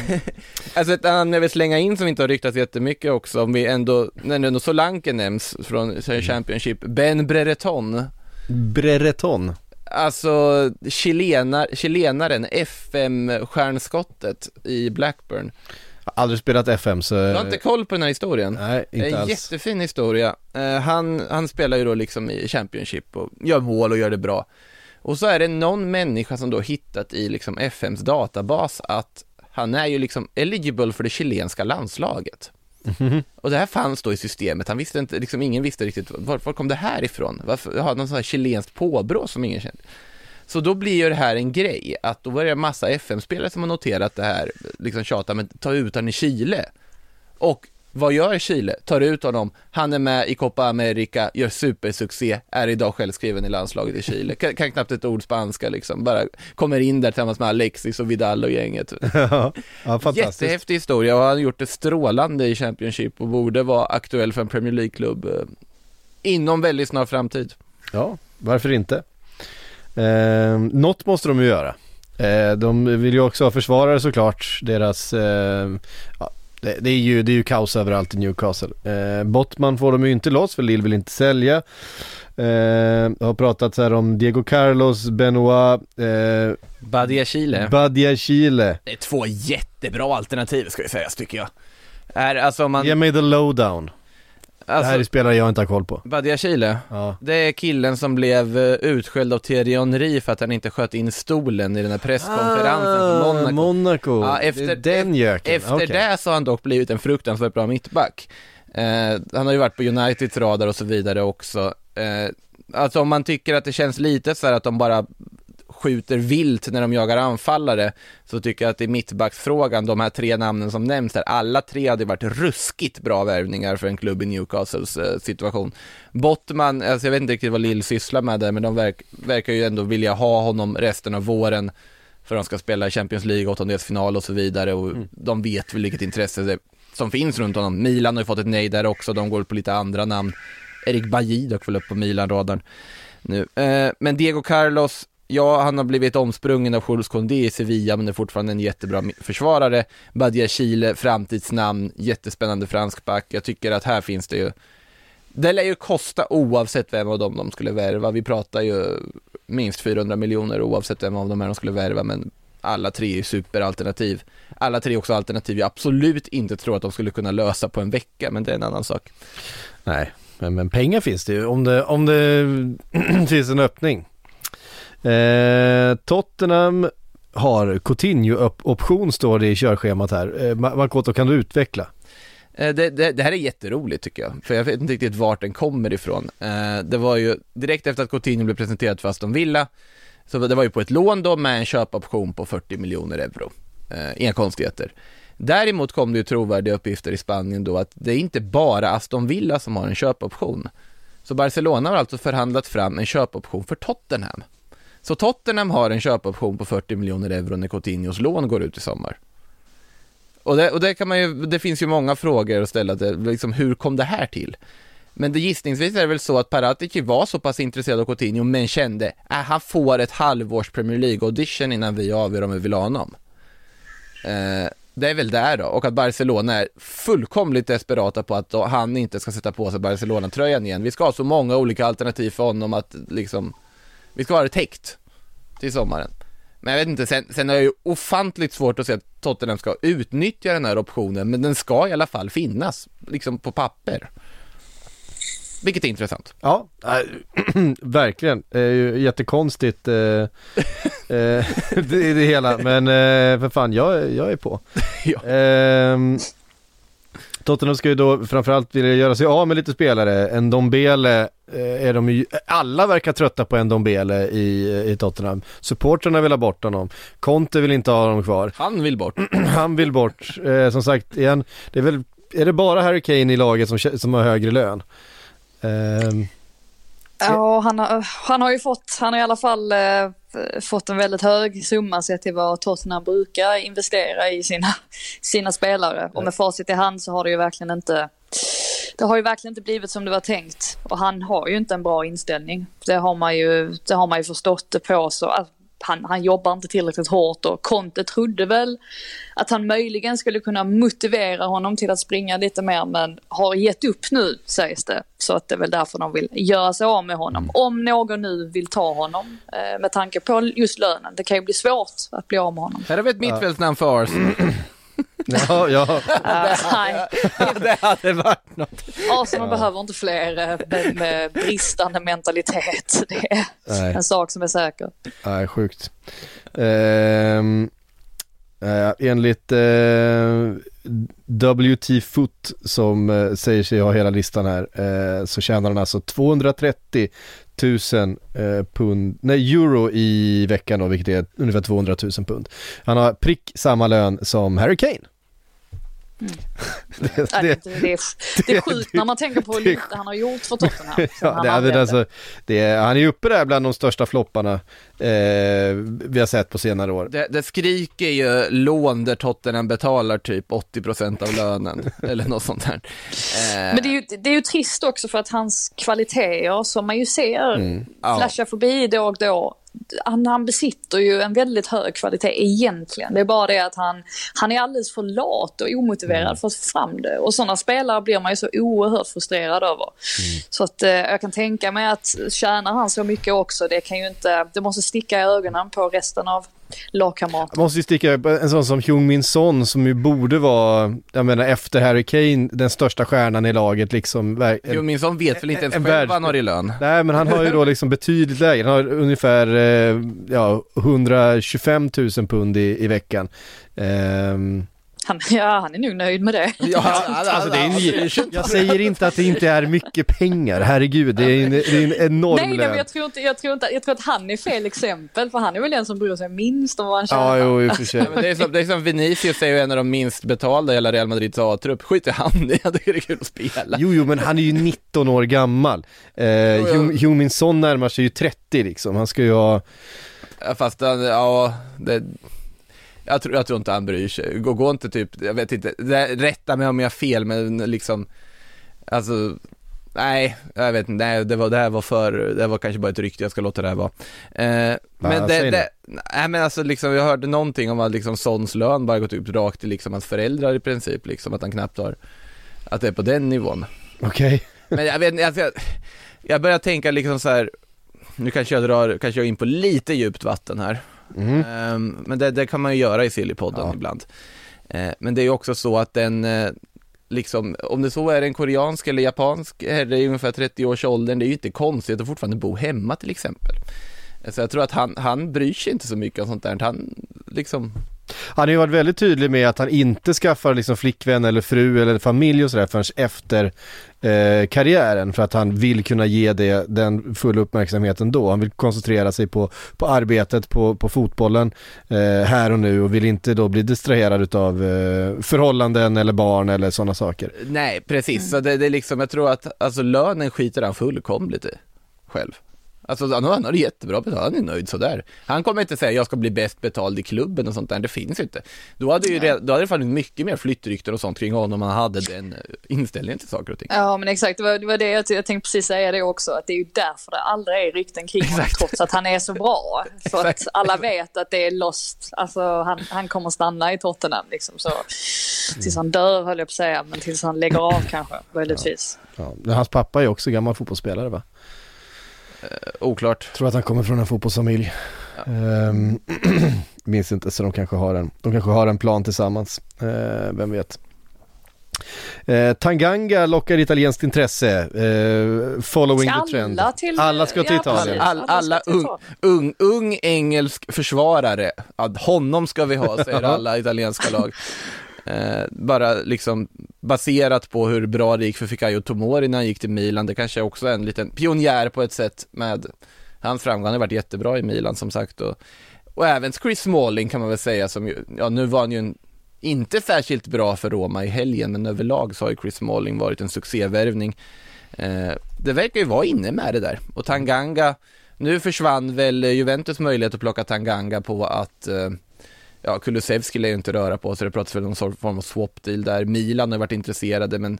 alltså ett namn jag vill slänga in som inte har ryktats jättemycket också, om vi ändå, när ändå Solanke nämns från Championship, Ben Brereton, Brereton. Alltså chilenar, chilenaren, FM-stjärnskottet i Blackburn. Aldrig spelat FM så... Du har inte koll på den här historien? Nej, inte en alls. jättefin historia. Eh, han, han spelar ju då liksom i Championship och gör mål och gör det bra. Och så är det någon människa som då hittat i liksom FMs databas att han är ju liksom eligible för det chilenska landslaget. Mhm. Och det här fanns då i systemet, han visste inte, liksom ingen visste riktigt var, var kom det här ifrån? Varför, har någon sån här chilenskt påbrå som ingen kände? Så då blir ju det här en grej, att då var det en massa FM-spelare som har noterat det här, liksom tjata, men ta ut han i Chile. Och vad gör Chile? Tar ut honom, han är med i Copa America, gör supersuccé, är idag självskriven i landslaget i Chile, kan, kan knappt ett ord spanska liksom, bara kommer in där tillsammans med Alexis och Vidal och gänget. <laughs> ja, fantastiskt. Jättehäftig historia och han har gjort det strålande i Championship och borde vara aktuell för en Premier League-klubb eh, inom väldigt snar framtid. Ja, varför inte? Eh, något måste de ju göra. Eh, de vill ju också ha försvarare såklart. Deras, eh, ja, det, det, är ju, det är ju kaos överallt i Newcastle. Eh, Bottman får de ju inte loss för Lill vill inte sälja. Eh, jag har pratat här om Diego Carlos, Benoit, eh, Badia Chile. Badia Chile. Det är två jättebra alternativ ska vi säga, tycker jag. Är, alltså man... Ge mig the lowdown. Alltså, det här är spelare jag inte har koll på. Badia Chile, Ja. det är killen som blev eh, utskälld av Thierry Henry för att han inte sköt in stolen i den här presskonferensen för Monaco. Ah, Monaco. Ja, det efter- är den göken. Efter Okej. det så har han dock blivit en fruktansvärt bra mittback. Eh, han har ju varit på Uniteds radar och så vidare också. Eh, alltså om man tycker att det känns lite så här att de bara skjuter vilt när de jagar anfallare, så tycker jag att i mittbacksfrågan, de här tre namnen som nämns där, alla tre hade varit ruskigt bra värvningar för en klubb i Newcastles eh, situation. Bottman, alltså jag vet inte riktigt vad Lill sysslar med där, men de verk, verkar ju ändå vilja ha honom resten av våren för de ska spela Champions League, åttondelsfinal och så vidare och de vet väl vilket intresse det som finns runt honom. Milan har ju fått ett nej där också, de går på lite andra namn. Erik Bajy dök väl upp på Milan-radarn nu. Eh, men Diego Carlos, ja han har blivit omsprungen av Jules Condé i Sevilla men är fortfarande en jättebra försvarare. Badia Chile, framtidsnamn, jättespännande fransk back. Jag tycker att här finns det ju det lär ju kosta oavsett vem av dem de skulle värva. Vi pratar ju minst 400 miljoner oavsett vem av dem här de skulle värva, men alla tre är ju superalternativ. Alla tre är också alternativ jag absolut inte tror att de skulle kunna lösa på en vecka, men det är en annan sak. Nej, men, men pengar finns det ju om det, om det <clears throat> finns en öppning. Eh, Tottenham har Coutinho-option står det i körschemat här. Eh, Makoto, kan du utveckla? Eh, Det, det, det här är jätteroligt tycker jag, för jag vet inte riktigt vart den kommer ifrån. Eh, Det var ju direkt efter att Coutinho blev presenterad för Aston Villa, så det var ju på ett lån då med en köpoption på 40 miljoner euro. Eh, Inga konstigheter. Däremot kom det ju trovärdiga uppgifter i Spanien då att det är inte bara Aston Villa som har en köpoption. Så Barcelona har alltså förhandlat fram en köpoption för Tottenham. Så Tottenham har en köpoption på 40 miljoner euro när Coutinhos lån går ut i sommar. Och det, och det kan man ju, det finns ju många frågor att ställa till, liksom hur kom det här till? Men det gissningsvis är det väl så att Paratici var så pass intresserad av Coutinho men kände, att han får ett halvårs Premier League audition innan vi avgör om vi vill ha honom. Eh, det är väl där då, och att Barcelona är fullkomligt desperata på att då han inte ska sätta på sig Barcelona-tröjan igen. Vi ska ha så många olika alternativ för honom att liksom, vi ska ha det täckt till sommaren. Men jag vet inte, sen, sen är det ju ofantligt svårt att se att Tottenham ska utnyttja den här optionen, men den ska i alla fall finnas, liksom på papper. Vilket är intressant. Ja, äh, <clears throat> verkligen. Det är ju jättekonstigt eh, <laughs> eh, <laughs> det, det hela, men eh, för fan, jag, jag är på. <laughs> Ja. Tottenham ska ju då framförallt vilja göra sig av med lite spelare. En Dombele eh, är de ju, alla verkar trötta på en Dombele i, i Tottenham. Supportrarna vill ha bort honom. Conte vill inte ha honom kvar. Han vill bort. <clears throat> Han vill bort. Eh, som sagt, igen, det är väl, är det bara Harry Kane i laget som, som har högre lön? Ehm, Ja, han har, han har ju fått, han har i alla fall eh, fått en väldigt hög summa sett till vad Tottenham brukar investera i sina, <laughs> sina spelare. Och med facit i hand så har det ju verkligen inte, det har ju verkligen inte blivit som det var tänkt. Och han har ju inte en bra inställning. Det har man ju, det har man ju förstått det på så. Han, han jobbar inte tillräckligt hårt och Conte trodde väl att han möjligen skulle kunna motivera honom till att springa lite mer men har gett upp nu sägs det. Så att det är väl därför de vill göra sig av med honom. Om någon nu vill ta honom eh, med tanke på just lönen. Det kan ju bli svårt att bli av med honom. Här har vi ett mittfältsnamn för Arsenal. <laughs> Ja, ja. <laughs> Uh, nej, <laughs> det hade varit något. Arsenal behöver inte fler eh, med, med bristande mentalitet. Det är Nej. en sak som är säker. Nej, sjukt. Ehm, eh, enligt eh, WT Foot som eh, säger sig ha hela listan här eh, så tjänar han alltså 230 000 eh, pund, nej euro i veckan då, vilket är ungefär 200 000 pund. Han har prick samma lön som Harry Kane. Mm. Det, det, det, det, är, det är sjukt när man tänker på hur lite han har gjort för Tottenham. <laughs> Ja, han det, det, alltså, det, är- han är uppe där bland de största flopparna eh, vi har sett på senare år. Det, det skriker ju lån där Tottenham betalar typ 80% av lönen, <laughs> eller något sånt där. Eh, Men det är, ju, det är ju trist också för att hans kvaliteter som man ju ser Mm. Ja. flasha förbi då och då. Han, han besitter ju en väldigt hög kvalitet egentligen. Det är bara det att han, han är alldeles för lat och omotiverad Mm. För att få fram det. Och sådana spelare blir man ju så oerhört frustrerad över. Mm. Så att eh, jag kan tänka mig att tjänar han så mycket också, det kan ju inte, det måste sticka i ögonen på resten av lagkamraterna. Jag måste ju sticka upp en sån som Hyung Min Son som ju borde vara, jag menar efter Harry Kane, den största stjärnan i laget liksom. Jo, min son vet väl inte ens en själv vad han har i lön. Nej men han har ju då liksom betydligt lägre, han har ungefär eh, ja, 125 000 pund i, i veckan. Ehm, Han, ja, han är nog nöjd med det. Ja, alltså det är en, jag säger inte att det inte är mycket pengar, herregud, det är en, det är en enorm Nej, nej men jag tror, inte, jag, tror inte, jag tror att han är fel exempel för han är väl den som bryr sig minst om vad han Ja, tjänar. jo, i och för sig. Ja, men det, är som, det är som Vinicius är ju en av de minst betalda i hela Real Madrids A-trupp. Skit i han i, <laughs> jag tycker det är kul att spela. Jo, jo, men han är ju 19 år gammal. Eh, Son närmar sig ju 30 liksom, han ska ju ha Ja, Fast ja, det, jag, tror, jag tror inte han bryr sig. Gå, gå inte typ, jag vet inte, rätta mig om jag har fel men liksom, alltså, nej, jag vet inte, nej, det var, det här var för, det var kanske bara ett rykte, jag ska låta det här vara. Eh, men det, det, nej men alltså liksom, jag hörde någonting om att liksom Sons lön bara gått upp rakt till liksom hans föräldrar i princip, liksom att han knappt har, att det är på den nivån. Okej. Men jag vet inte, alltså, jag, jag börjar tänka liksom så här. nu kanske jag drar, kanske jag är in på lite djupt vatten här. Ehm, men det, det kan man ju göra i Sillypodden Ja. ibland. Eh, men det är ju också så att den, eh, liksom, om det så är en koreansk eller japansk herre i ungefär 30 års åldern, det är ju inte konstigt att fortfarande bo hemma till exempel. Eh, Så jag tror att han, han bryr sig inte så mycket om sånt där. Han liksom, han har ju varit väldigt tydlig med att han inte skaffar liksom flickvän eller fru eller familj och sådär förrän efter eh, karriären för att han vill kunna ge det den fulla uppmärksamheten då. Han vill koncentrera sig på, på arbetet, på, på fotbollen eh, här och nu och vill inte då bli distraherad utav eh, förhållanden eller barn eller sådana saker. nej precis, så det, det är liksom, jag tror att alltså lönen skiter han fullkomligt i själv. Alltså han har, han har det jättebra betalt, han är nöjd sådär. Han kommer inte säga jag ska bli bäst betald i klubben och sånt där, det finns inte. Då hade ju red, då hade det fallit mycket mer flyttrykten och sånt kring honom om han hade den eh, inställningen till saker och ting. Ja men exakt, det var det, var det jag, jag tänkte precis säga det också. Att det är ju därför det aldrig är rykten kring honom Exakt. trots att han är så bra. <laughs> För att alla vet att det är lost. Alltså han, han kommer stanna i Tottenham liksom. Så, tills han dör höll jag på att säga, men tills han lägger av kanske, möjligtvis. Ja. men Hans pappa är också gammal fotbollsspelare va? Oklart. Tror att han kommer från en fotbollsfamilj. Ehm, <clears throat> minns inte så de kanske har en, de kanske har en plan tillsammans. Eh, vem vet. Eh, Tanganga lockar italienskt intresse, eh, following Ska the trend. alla till... Alla ska till ja, Italien. All, alla ska till ung, ung, ung engelsk försvarare, ja, honom ska vi ha, säger alla italienska lag. <laughs> Eh, bara liksom baserat på hur bra det gick för Fikayo Tomori när han gick till Milan, det kanske också är en liten pionjär på ett sätt med hans framgång, han har varit jättebra i Milan som sagt. Och, och även Chris Smalling kan man väl säga som ju, ja nu var han ju en, inte särskilt bra för Roma i helgen men överlag så har ju Chris Smalling varit en succévärvning. Eh, det verkar ju vara inne med det där. Och Tanganga, nu försvann väl Juventus möjlighet att plocka Tanganga på att eh, Ja, Kulusevski lär ju inte röra på sig, det pratas väl om någon form av swap deal där. Milan har varit intresserade, men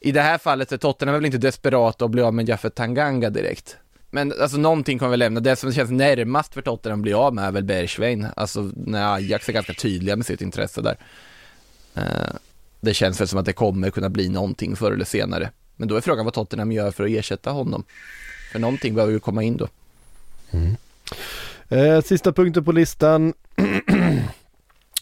i det här fallet är Tottenham väl inte desperata att bli av med Jaffet Tanganga direkt. Men alltså någonting kommer väl lämna, det som känns närmast för Tottenham att bli av med är väl Bergsvein. alltså när Ajax är ganska tydliga med sitt intresse där. Eh, det känns väl som att det kommer kunna bli någonting förr eller senare. Men då är frågan vad Tottenham gör för att ersätta honom. För någonting behöver ju komma in då. Mm. Eh, sista punkten på listan. <clears throat>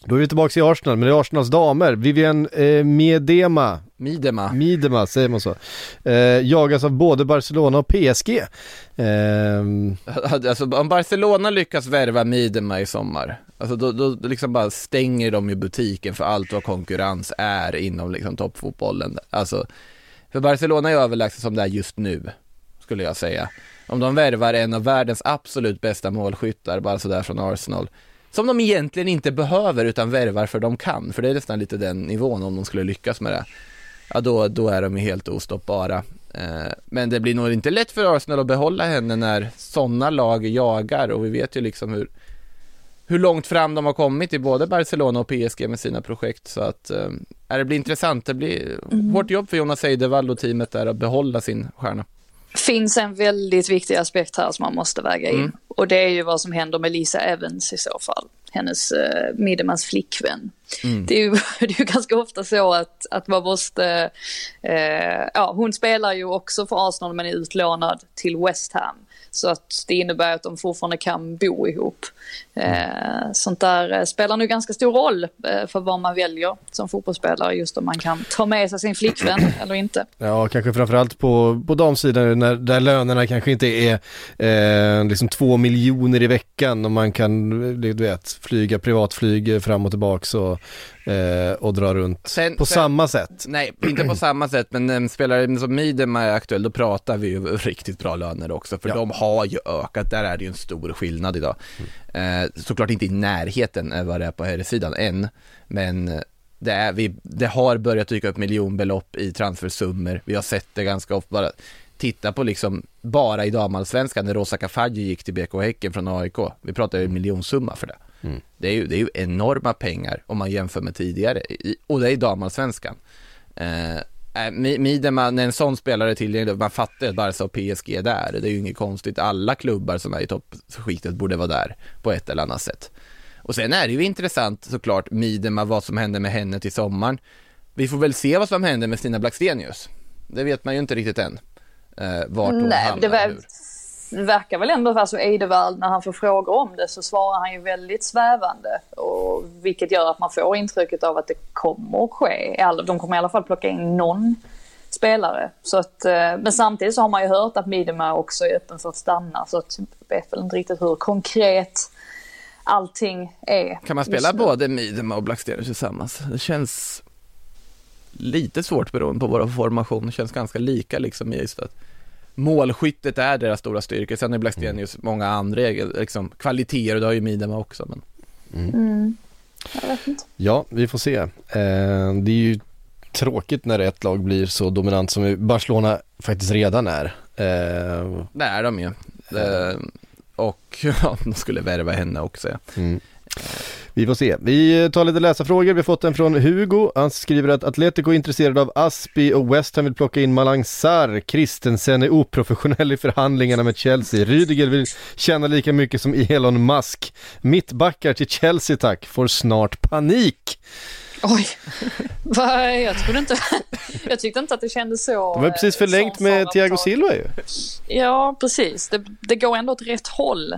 Då är vi tillbaka i Arsenal, men det är Arsenals damer. Vivian eh, Miedema, Midema. Miedema säger man så, eh, jagas av både Barcelona och PSG. Ehm, Alltså om Barcelona lyckas värva Midema i sommar, alltså då, då, då liksom bara stänger de ju butiken för allt vad konkurrens är inom liksom toppfotbollen. Alltså, för Barcelona är överlägset som det är just nu, skulle jag säga. Om de värvar en av världens absolut bästa målskyttar, bara sådär från Arsenal, som de egentligen inte behöver utan värvar för de kan, för det är nästan lite den nivån om de skulle lyckas med det. Ja då, då är de ju helt ostoppbara. Eh, Men det blir nog inte lätt för Arsenal att behålla henne när sådana lag jagar och vi vet ju liksom hur hur långt fram de har kommit i både Barcelona och PSG med sina projekt så att eh, det blir intressant. Det blir hårt jobb för Jonas Eidevall och teamet där att behålla sin stjärna. Finns en väldigt viktig aspekt här som man måste väga in. Mm. Och det är ju vad som händer med Lisa Evans i så fall. Hennes uh, Midemans flickvän. Mm. Det, är ju, <laughs> det är ju ganska ofta så att, att man måste... eh, ja, hon spelar ju också för Arsenal men är utlånad till West Ham. Så att det innebär att de fortfarande kan bo ihop. Eh, sånt där eh, spelar nu ganska stor roll eh, för vad man väljer som fotbollsspelare. Just om man kan ta med sig sin flickvän <clears throat> eller inte. Ja, kanske framförallt på, på damsidan när, där lönerna kanske inte är eh, liksom två miljoner i veckan och man kan, du vet, flyga privatflyg fram och tillbaks och, eh, och dra runt Sen- på sen- samma sätt. Nej, inte på samma sätt, men en spelare som Midema är aktuell, då pratar vi ju riktigt bra löner också, för Ja. de har ju ökat, där är det ju en stor skillnad idag. Eh, såklart inte i närheten av vad det är på här sidan än, men det, är, vi, det har börjat dyka upp miljonbelopp i transfersummor, vi har sett det ganska ofta, bara titta på liksom, bara i damallsvenskan när Rosa Kafaji gick till BK Häcken från AIK, vi pratar ju miljonsumma för det. Det, är ju, det är ju enorma pengar om man jämför med tidigare, i, och det är damallsvenskan. Eh, Mi- Midema, när en sån spelare är tillgänglig, man fattar att Barca och PSG är där. Det är ju inget konstigt. Alla klubbar som är i toppskiktet borde vara där på ett eller annat sätt. Och sen är det ju intressant såklart, Midema, vad som händer med henne till sommaren. Vi får väl se vad som händer med Stina Blackstenius. Det vet man ju inte riktigt än. Eh, vart hon Nej, hamnar. det hur. Det verkar väl ändå, alltså Eidevall, när han får frågor om det så svarar han ju väldigt svävande. Och, vilket gör att man får intrycket av att det kommer att ske. De kommer i alla fall plocka in någon spelare. Så att, eh, men samtidigt så har man ju hört att Midema också är öppen för att stanna. Så att jag vet väl inte riktigt hur konkret allting är. Kan man spela både Midema och Blackstenius tillsammans? Det känns lite svårt beroende på våra formation. Det känns ganska lika liksom i att målskyttet är deras stora styrka. Sen är Blackstenius många andra liksom, kvaliteter och det har ju Midema också. Men Mm. Jag vet inte. Ja, vi får se. Eh, det är ju tråkigt när ett lag blir så dominant som Barcelona faktiskt redan är. Eh, det är de ju. Eh, och <laughs> ja, de skulle värva henne också. Ja. Mm. Vi får se. Vi tar lite läsarfrågor. Vi har fått en från Hugo. Han skriver att Atletico är intresserad av Aspi och West Ham vill plocka in Malang Sarr. Christensen är oprofessionell i förhandlingarna med Chelsea. Rydiger vill tjäna lika mycket som Elon Musk. Mittbackar till Chelsea tack, får snart panik. Oj, <laughs> jag trodde inte... <laughs> jag tyckte inte att det kändes så... Det var precis eh, förlängt med Thiago. Silva ju. Ja, precis. Det, det går ändå åt rätt håll.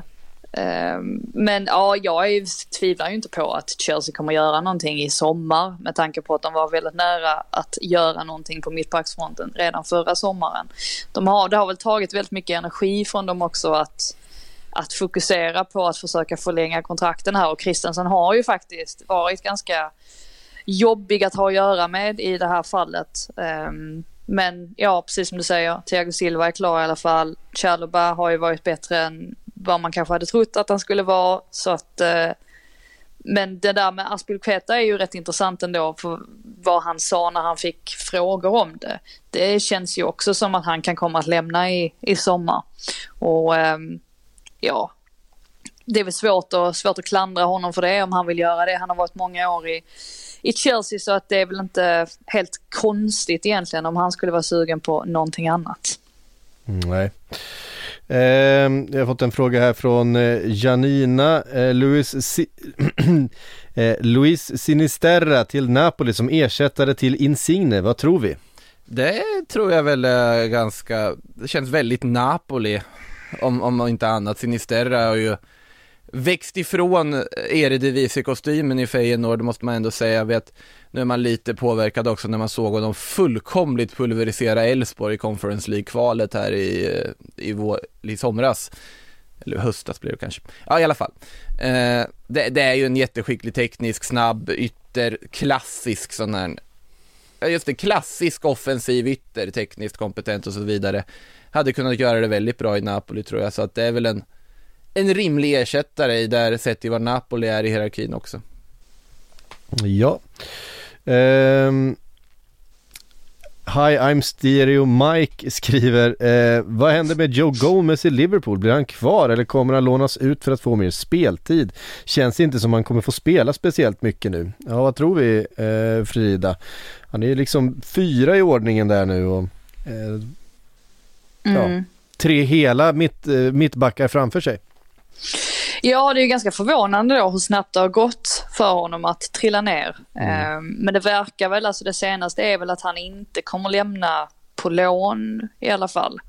Ehm, men ja, jag tvivlar ju inte på att Chelsea kommer göra någonting i sommar med tanke på att de var väldigt nära att göra någonting på mittbacksfronten redan förra sommaren. De har, det har väl tagit väldigt mycket energi från dem också att, att fokusera på att försöka förlänga kontrakten här och Christensen har ju faktiskt varit ganska jobbig att ha att göra med i det här fallet. Ehm, men ja, precis som du säger, Thiago Silva är klar i alla fall. Chalobah har ju varit bättre än vad man kanske hade trott att han skulle vara. Så att, eh, men det där med Aspilkveta är ju rätt intressant ändå för vad han sa när han fick frågor om det. Det känns ju också som att han kan komma att lämna i, i sommar. Och ehm, ja, det är väl svårt, och, svårt att klandra honom för det om han vill göra det. Han har varit många år i, i Chelsea så att det är väl inte helt konstigt egentligen om han skulle vara sugen på någonting annat. Mm, nej. Ehm, jag har fått en fråga här från eh, Janina eh, Luis, si <clears throat> eh, Luis Sinisterra till Napoli som ersättare till Insigne. Vad tror vi? Det tror jag väl är ganska, det känns väldigt Napoli om, om inte annat. Sinisterra har ju växt ifrån eh, Eredivisie-kostymen i Feyenoord, det måste man ändå säga. Jag vet, nu är man lite påverkad också när man såg honom fullkomligt pulverisera Elfsborg i Conference League-kvalet här i, eh, i, vår, i somras. Eller höstas blir det kanske. Ja, i alla fall. Eh, det, det, är ju en jätteskicklig teknisk, snabb, ytter, klassisk sån här just det, klassisk offensiv ytter, tekniskt kompetent och så vidare. Hade kunnat göra det väldigt bra i Napoli tror jag, så att det är väl en, en rimlig ersättare i där sett i var Napoli är i hierarkin också. Ja. Um, Hi, I'm Stereo Mike skriver, eh, vad händer med Joe Gomez i Liverpool? Blir han kvar eller kommer han lånas ut för att få mer speltid? Känns inte som han kommer få spela speciellt mycket nu. Ja, vad tror vi eh, Frida? Han är ju liksom fyra i ordningen där nu och eh, mm. ja, tre hela mitt, eh, mittbackar framför sig. Ja, det är ganska förvånande då hur snabbt det har gått för honom att trilla ner. Mm. Um, men det verkar väl, alltså det senaste är väl att han inte kommer lämna på lån i alla fall.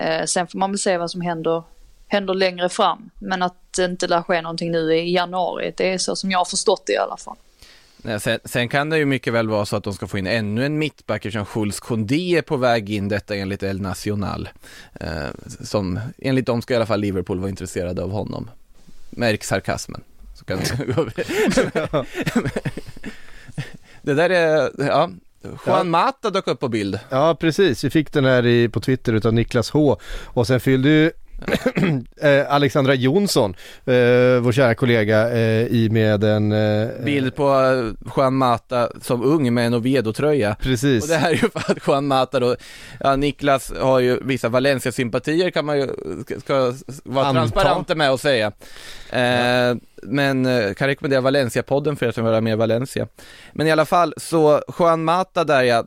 Uh, sen får man väl se vad som händer, händer längre fram. Men att det inte lär ske någonting nu i januari, det är så som jag har förstått det i alla fall. Nej, sen, sen, kan det ju mycket väl vara så att de ska få in ännu en mittback eftersom Schultz Kondé är på väg in, detta enligt El Nacional. Eh, som, enligt dem ska i alla fall Liverpool vara intresserade av honom. Märk sarkasmen. Så kan <laughs> det där är, ja, Juan Mata dök upp på bild. Ja precis, vi fick den här i, på Twitter utav Niklas H. Och sen fyllde ju eh, Alexandra Jonsson, eh, vår kära kollega, eh, i med en... Eh, Bild på Juan Mata som ung med en Oviedo-tröja. Precis. Och det här är ju för att Juan Mata då, ja Niklas har ju vissa Valencia-sympatier kan man ju, ska vara Anta. transparenta med att säga. Eh, men kan rekommendera Valencia-podden för er som vill höra mer Valencia. Men i alla fall, så Juan Mata där ja,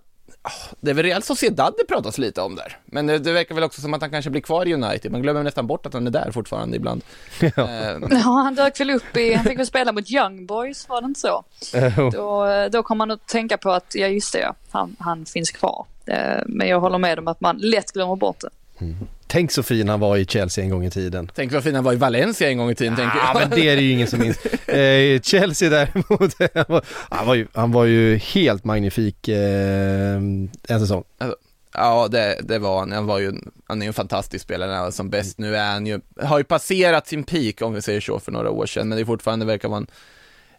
det är väl Real Sociedad det pratas lite om där. Men det, det, verkar väl också som att han kanske blir kvar i United. Man glömmer nästan bort att han är där fortfarande ibland. <laughs> Ja, uh, ja han dök väl upp i, han fick väl spela mot Young Boys, var det inte så? Uh, då, då kom man att tänka på att, ja just det, han, han finns kvar. Uh, men jag håller med om att man lätt glömmer bort det. Mm. Tänk så fin han var i Chelsea en gång i tiden. Tänk vad fin han var i Valencia en gång i tiden, ja, tänker jag. men det är det ju ingen som minns. <laughs> Eh, Chelsea däremot, <laughs> han var, han var, ju, han var ju helt magnifik eh, en säsong. Alltså, ja, det, det var han. Han var ju, han är ju en fantastisk spelare när han som bäst. Nu är han ju, har ju passerat sin peak om vi säger så för några år sedan, men det är fortfarande verkar vara en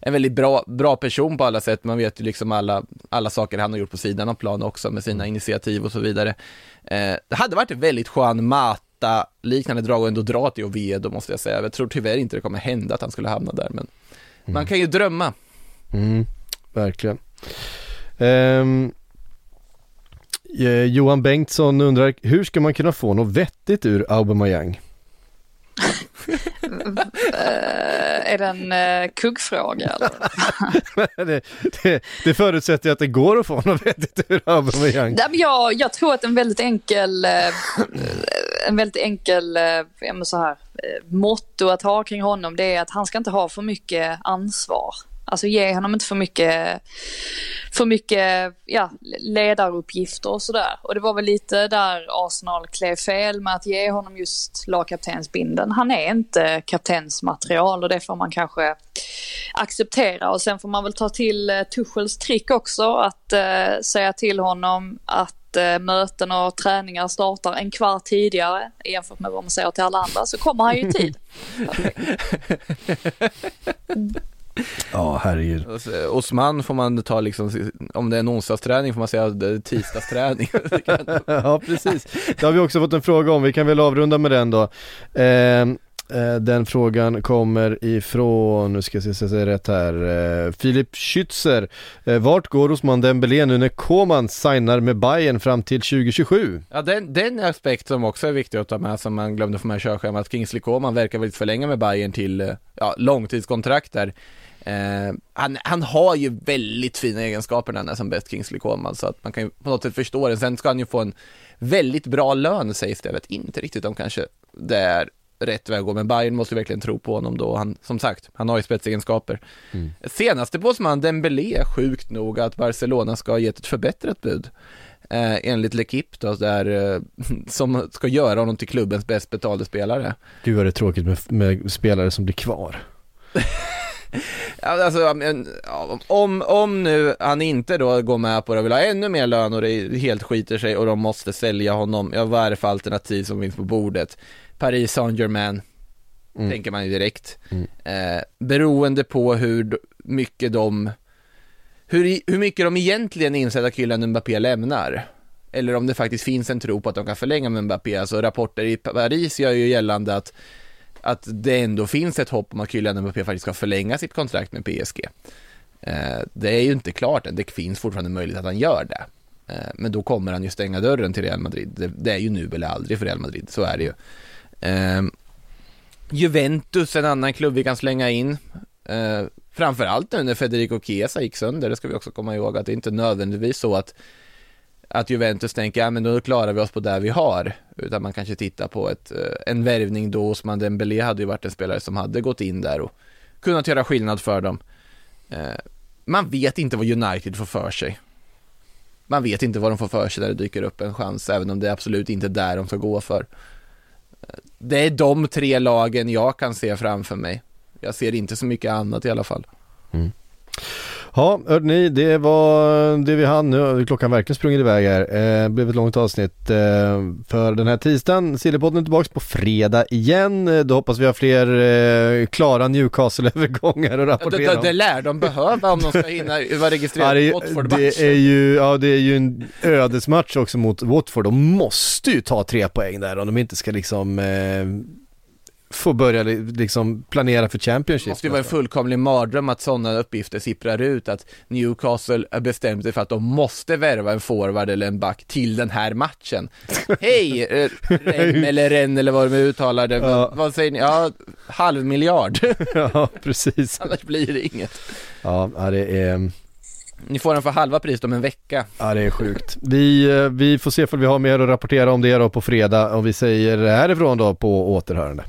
en väldigt bra, bra person på alla sätt. Man vet ju liksom alla, alla saker han har gjort på sidan av plan också med sina initiativ och så vidare. Eh, det hade varit ett väldigt Juan Mata liknande drag och ändå dra till Oviedo måste jag säga. Jag tror tyvärr inte det kommer hända att han skulle hamna där, men mm. man kan ju drömma. Mm, verkligen. Um, Johan Bengtsson undrar, hur ska man kunna få något vettigt ur Aubameyang? Är det en uh, kuggfråga <laughs> det, det, det förutsätter att det går att få något vettigt ur Aubameyang. Jag, jag tror att en väldigt enkel, uh, en väldigt enkel så här, motto att ha kring honom det är att han ska inte ha för mycket ansvar. Alltså ge honom inte för mycket, för mycket ja, ledaruppgifter och sådär. Och det var väl lite där Arsenal klev fel med att ge honom just lagkaptensbinden. Han är inte kaptensmaterial och det får man kanske acceptera. Och sen får man väl ta till eh, Tuchels trick också att eh, säga till honom att eh, möten och träningar startar en kvart tidigare jämfört med vad man säger till alla andra så kommer han ju i tid. <laughs> Ja, herregud. Osman får man ta liksom, om det är en onsdagsträning får man säga att tisdagsträning. <laughs> ja, precis. Det har vi också fått en fråga om, vi kan väl avrunda med den då. Eh, den frågan kommer ifrån, nu ska jag se, se rätt här, eh, Filip Schützer. Eh, vart går Osman Dembélé nu när Koman signar med Bayern fram till 2027? Ja, den, den aspekt som också är viktig att ta med, som man glömde få med i körschemat, Kingsley Koman verkar väl förlänga med Bayern till ja, långtidskontrakt där. Eh, han, han har ju väldigt fina egenskaper när han är som bäst Kingsley Coman, så att man kan ju på något sätt förstå det. Sen ska han ju få en väldigt bra lön sägs det, jag vet inte riktigt om kanske det är rätt väg att gå, men Bayern måste ju verkligen tro på honom då. Han, som sagt, han har ju spetsegenskaper. Mm. Senaste påsman Dembélé, sjukt nog att Barcelona ska ha gett ett förbättrat bud. eh, enligt L'Equipe då, där, eh, <laughs> som ska göra honom till klubbens bäst betalde spelare. Gud vad det är tråkigt med, med spelare som blir kvar. <laughs> Alltså, om, om nu han inte då går med på det och vill ha ännu mer lön och det helt skiter sig och de måste sälja honom, ja vad är det för alternativ som finns på bordet? Paris Saint-Germain, Mm. tänker man ju direkt. Mm. Eh, beroende på hur mycket de, hur, hur mycket de egentligen inser att Kylian Mbappé lämnar. Eller om det faktiskt finns en tro på att de kan förlänga med Mbappé. Alltså rapporter i Paris gör ju gällande att, att det ändå finns ett hopp om att Kylian Mbappé faktiskt ska förlänga sitt kontrakt med PSG. Eh, det är ju inte klart än, det finns fortfarande möjlighet att han gör det. Eh, men då kommer han ju stänga dörren till Real Madrid. Det, är ju nu eller aldrig för Real Madrid, så är det ju. Eh, Juventus, en annan klubb vi kan slänga in. Framförallt nu när Federico Chiesa gick sönder, det ska vi också komma ihåg att det är inte nödvändigtvis så att att Juventus tänker, ja men då klarar vi oss på det vi har, utan man kanske tittar på ett, eh, en värvning då, Osman Dembélé hade ju varit en spelare som hade gått in där och kunnat göra skillnad för dem. Eh, man vet inte vad United får för sig. Man vet inte vad de får för sig när det dyker upp en chans, även om det är absolut inte där de ska gå för. Eh, det är de tre lagen jag kan se framför mig. Jag ser inte så mycket annat i alla fall. Mm. Ja, hörde ni, det var det vi hann nu. Klockan verkligen sprungit iväg här. Eh, det blev ett långt avsnitt eh, för den här tisdagen. Sillypodden är tillbaka på fredag igen. Eh, Då hoppas vi har fler eh, klara Newcastle-övergångar att Det, rapportera det, om. det lär de behöva om de ska hinna vara Ja, registrerade det, det, Watford-matchen. är ju, ja, det är ju en ödesmatch också mot Watford. De måste ju ta tre poäng där om de inte ska liksom eh, få börja li- liksom planera för Det Championship. måste ju vara en fullkomlig mardröm att sådana uppgifter sipprar ut att Newcastle har bestämt sig för att de måste värva en forward eller en back till den här matchen. <laughs> Hej, eh, Rem eller Ren eller vad de uttalar det, Ja. vad säger ni? Ja, halv miljard, <laughs> ja, precis. annars blir det inget. Ja, det är... Ni får den för halva pris om en vecka. Ja det är sjukt. Vi, eh, vi får se om vi har mer att rapportera om det då på fredag och vi säger härifrån då på återhörande.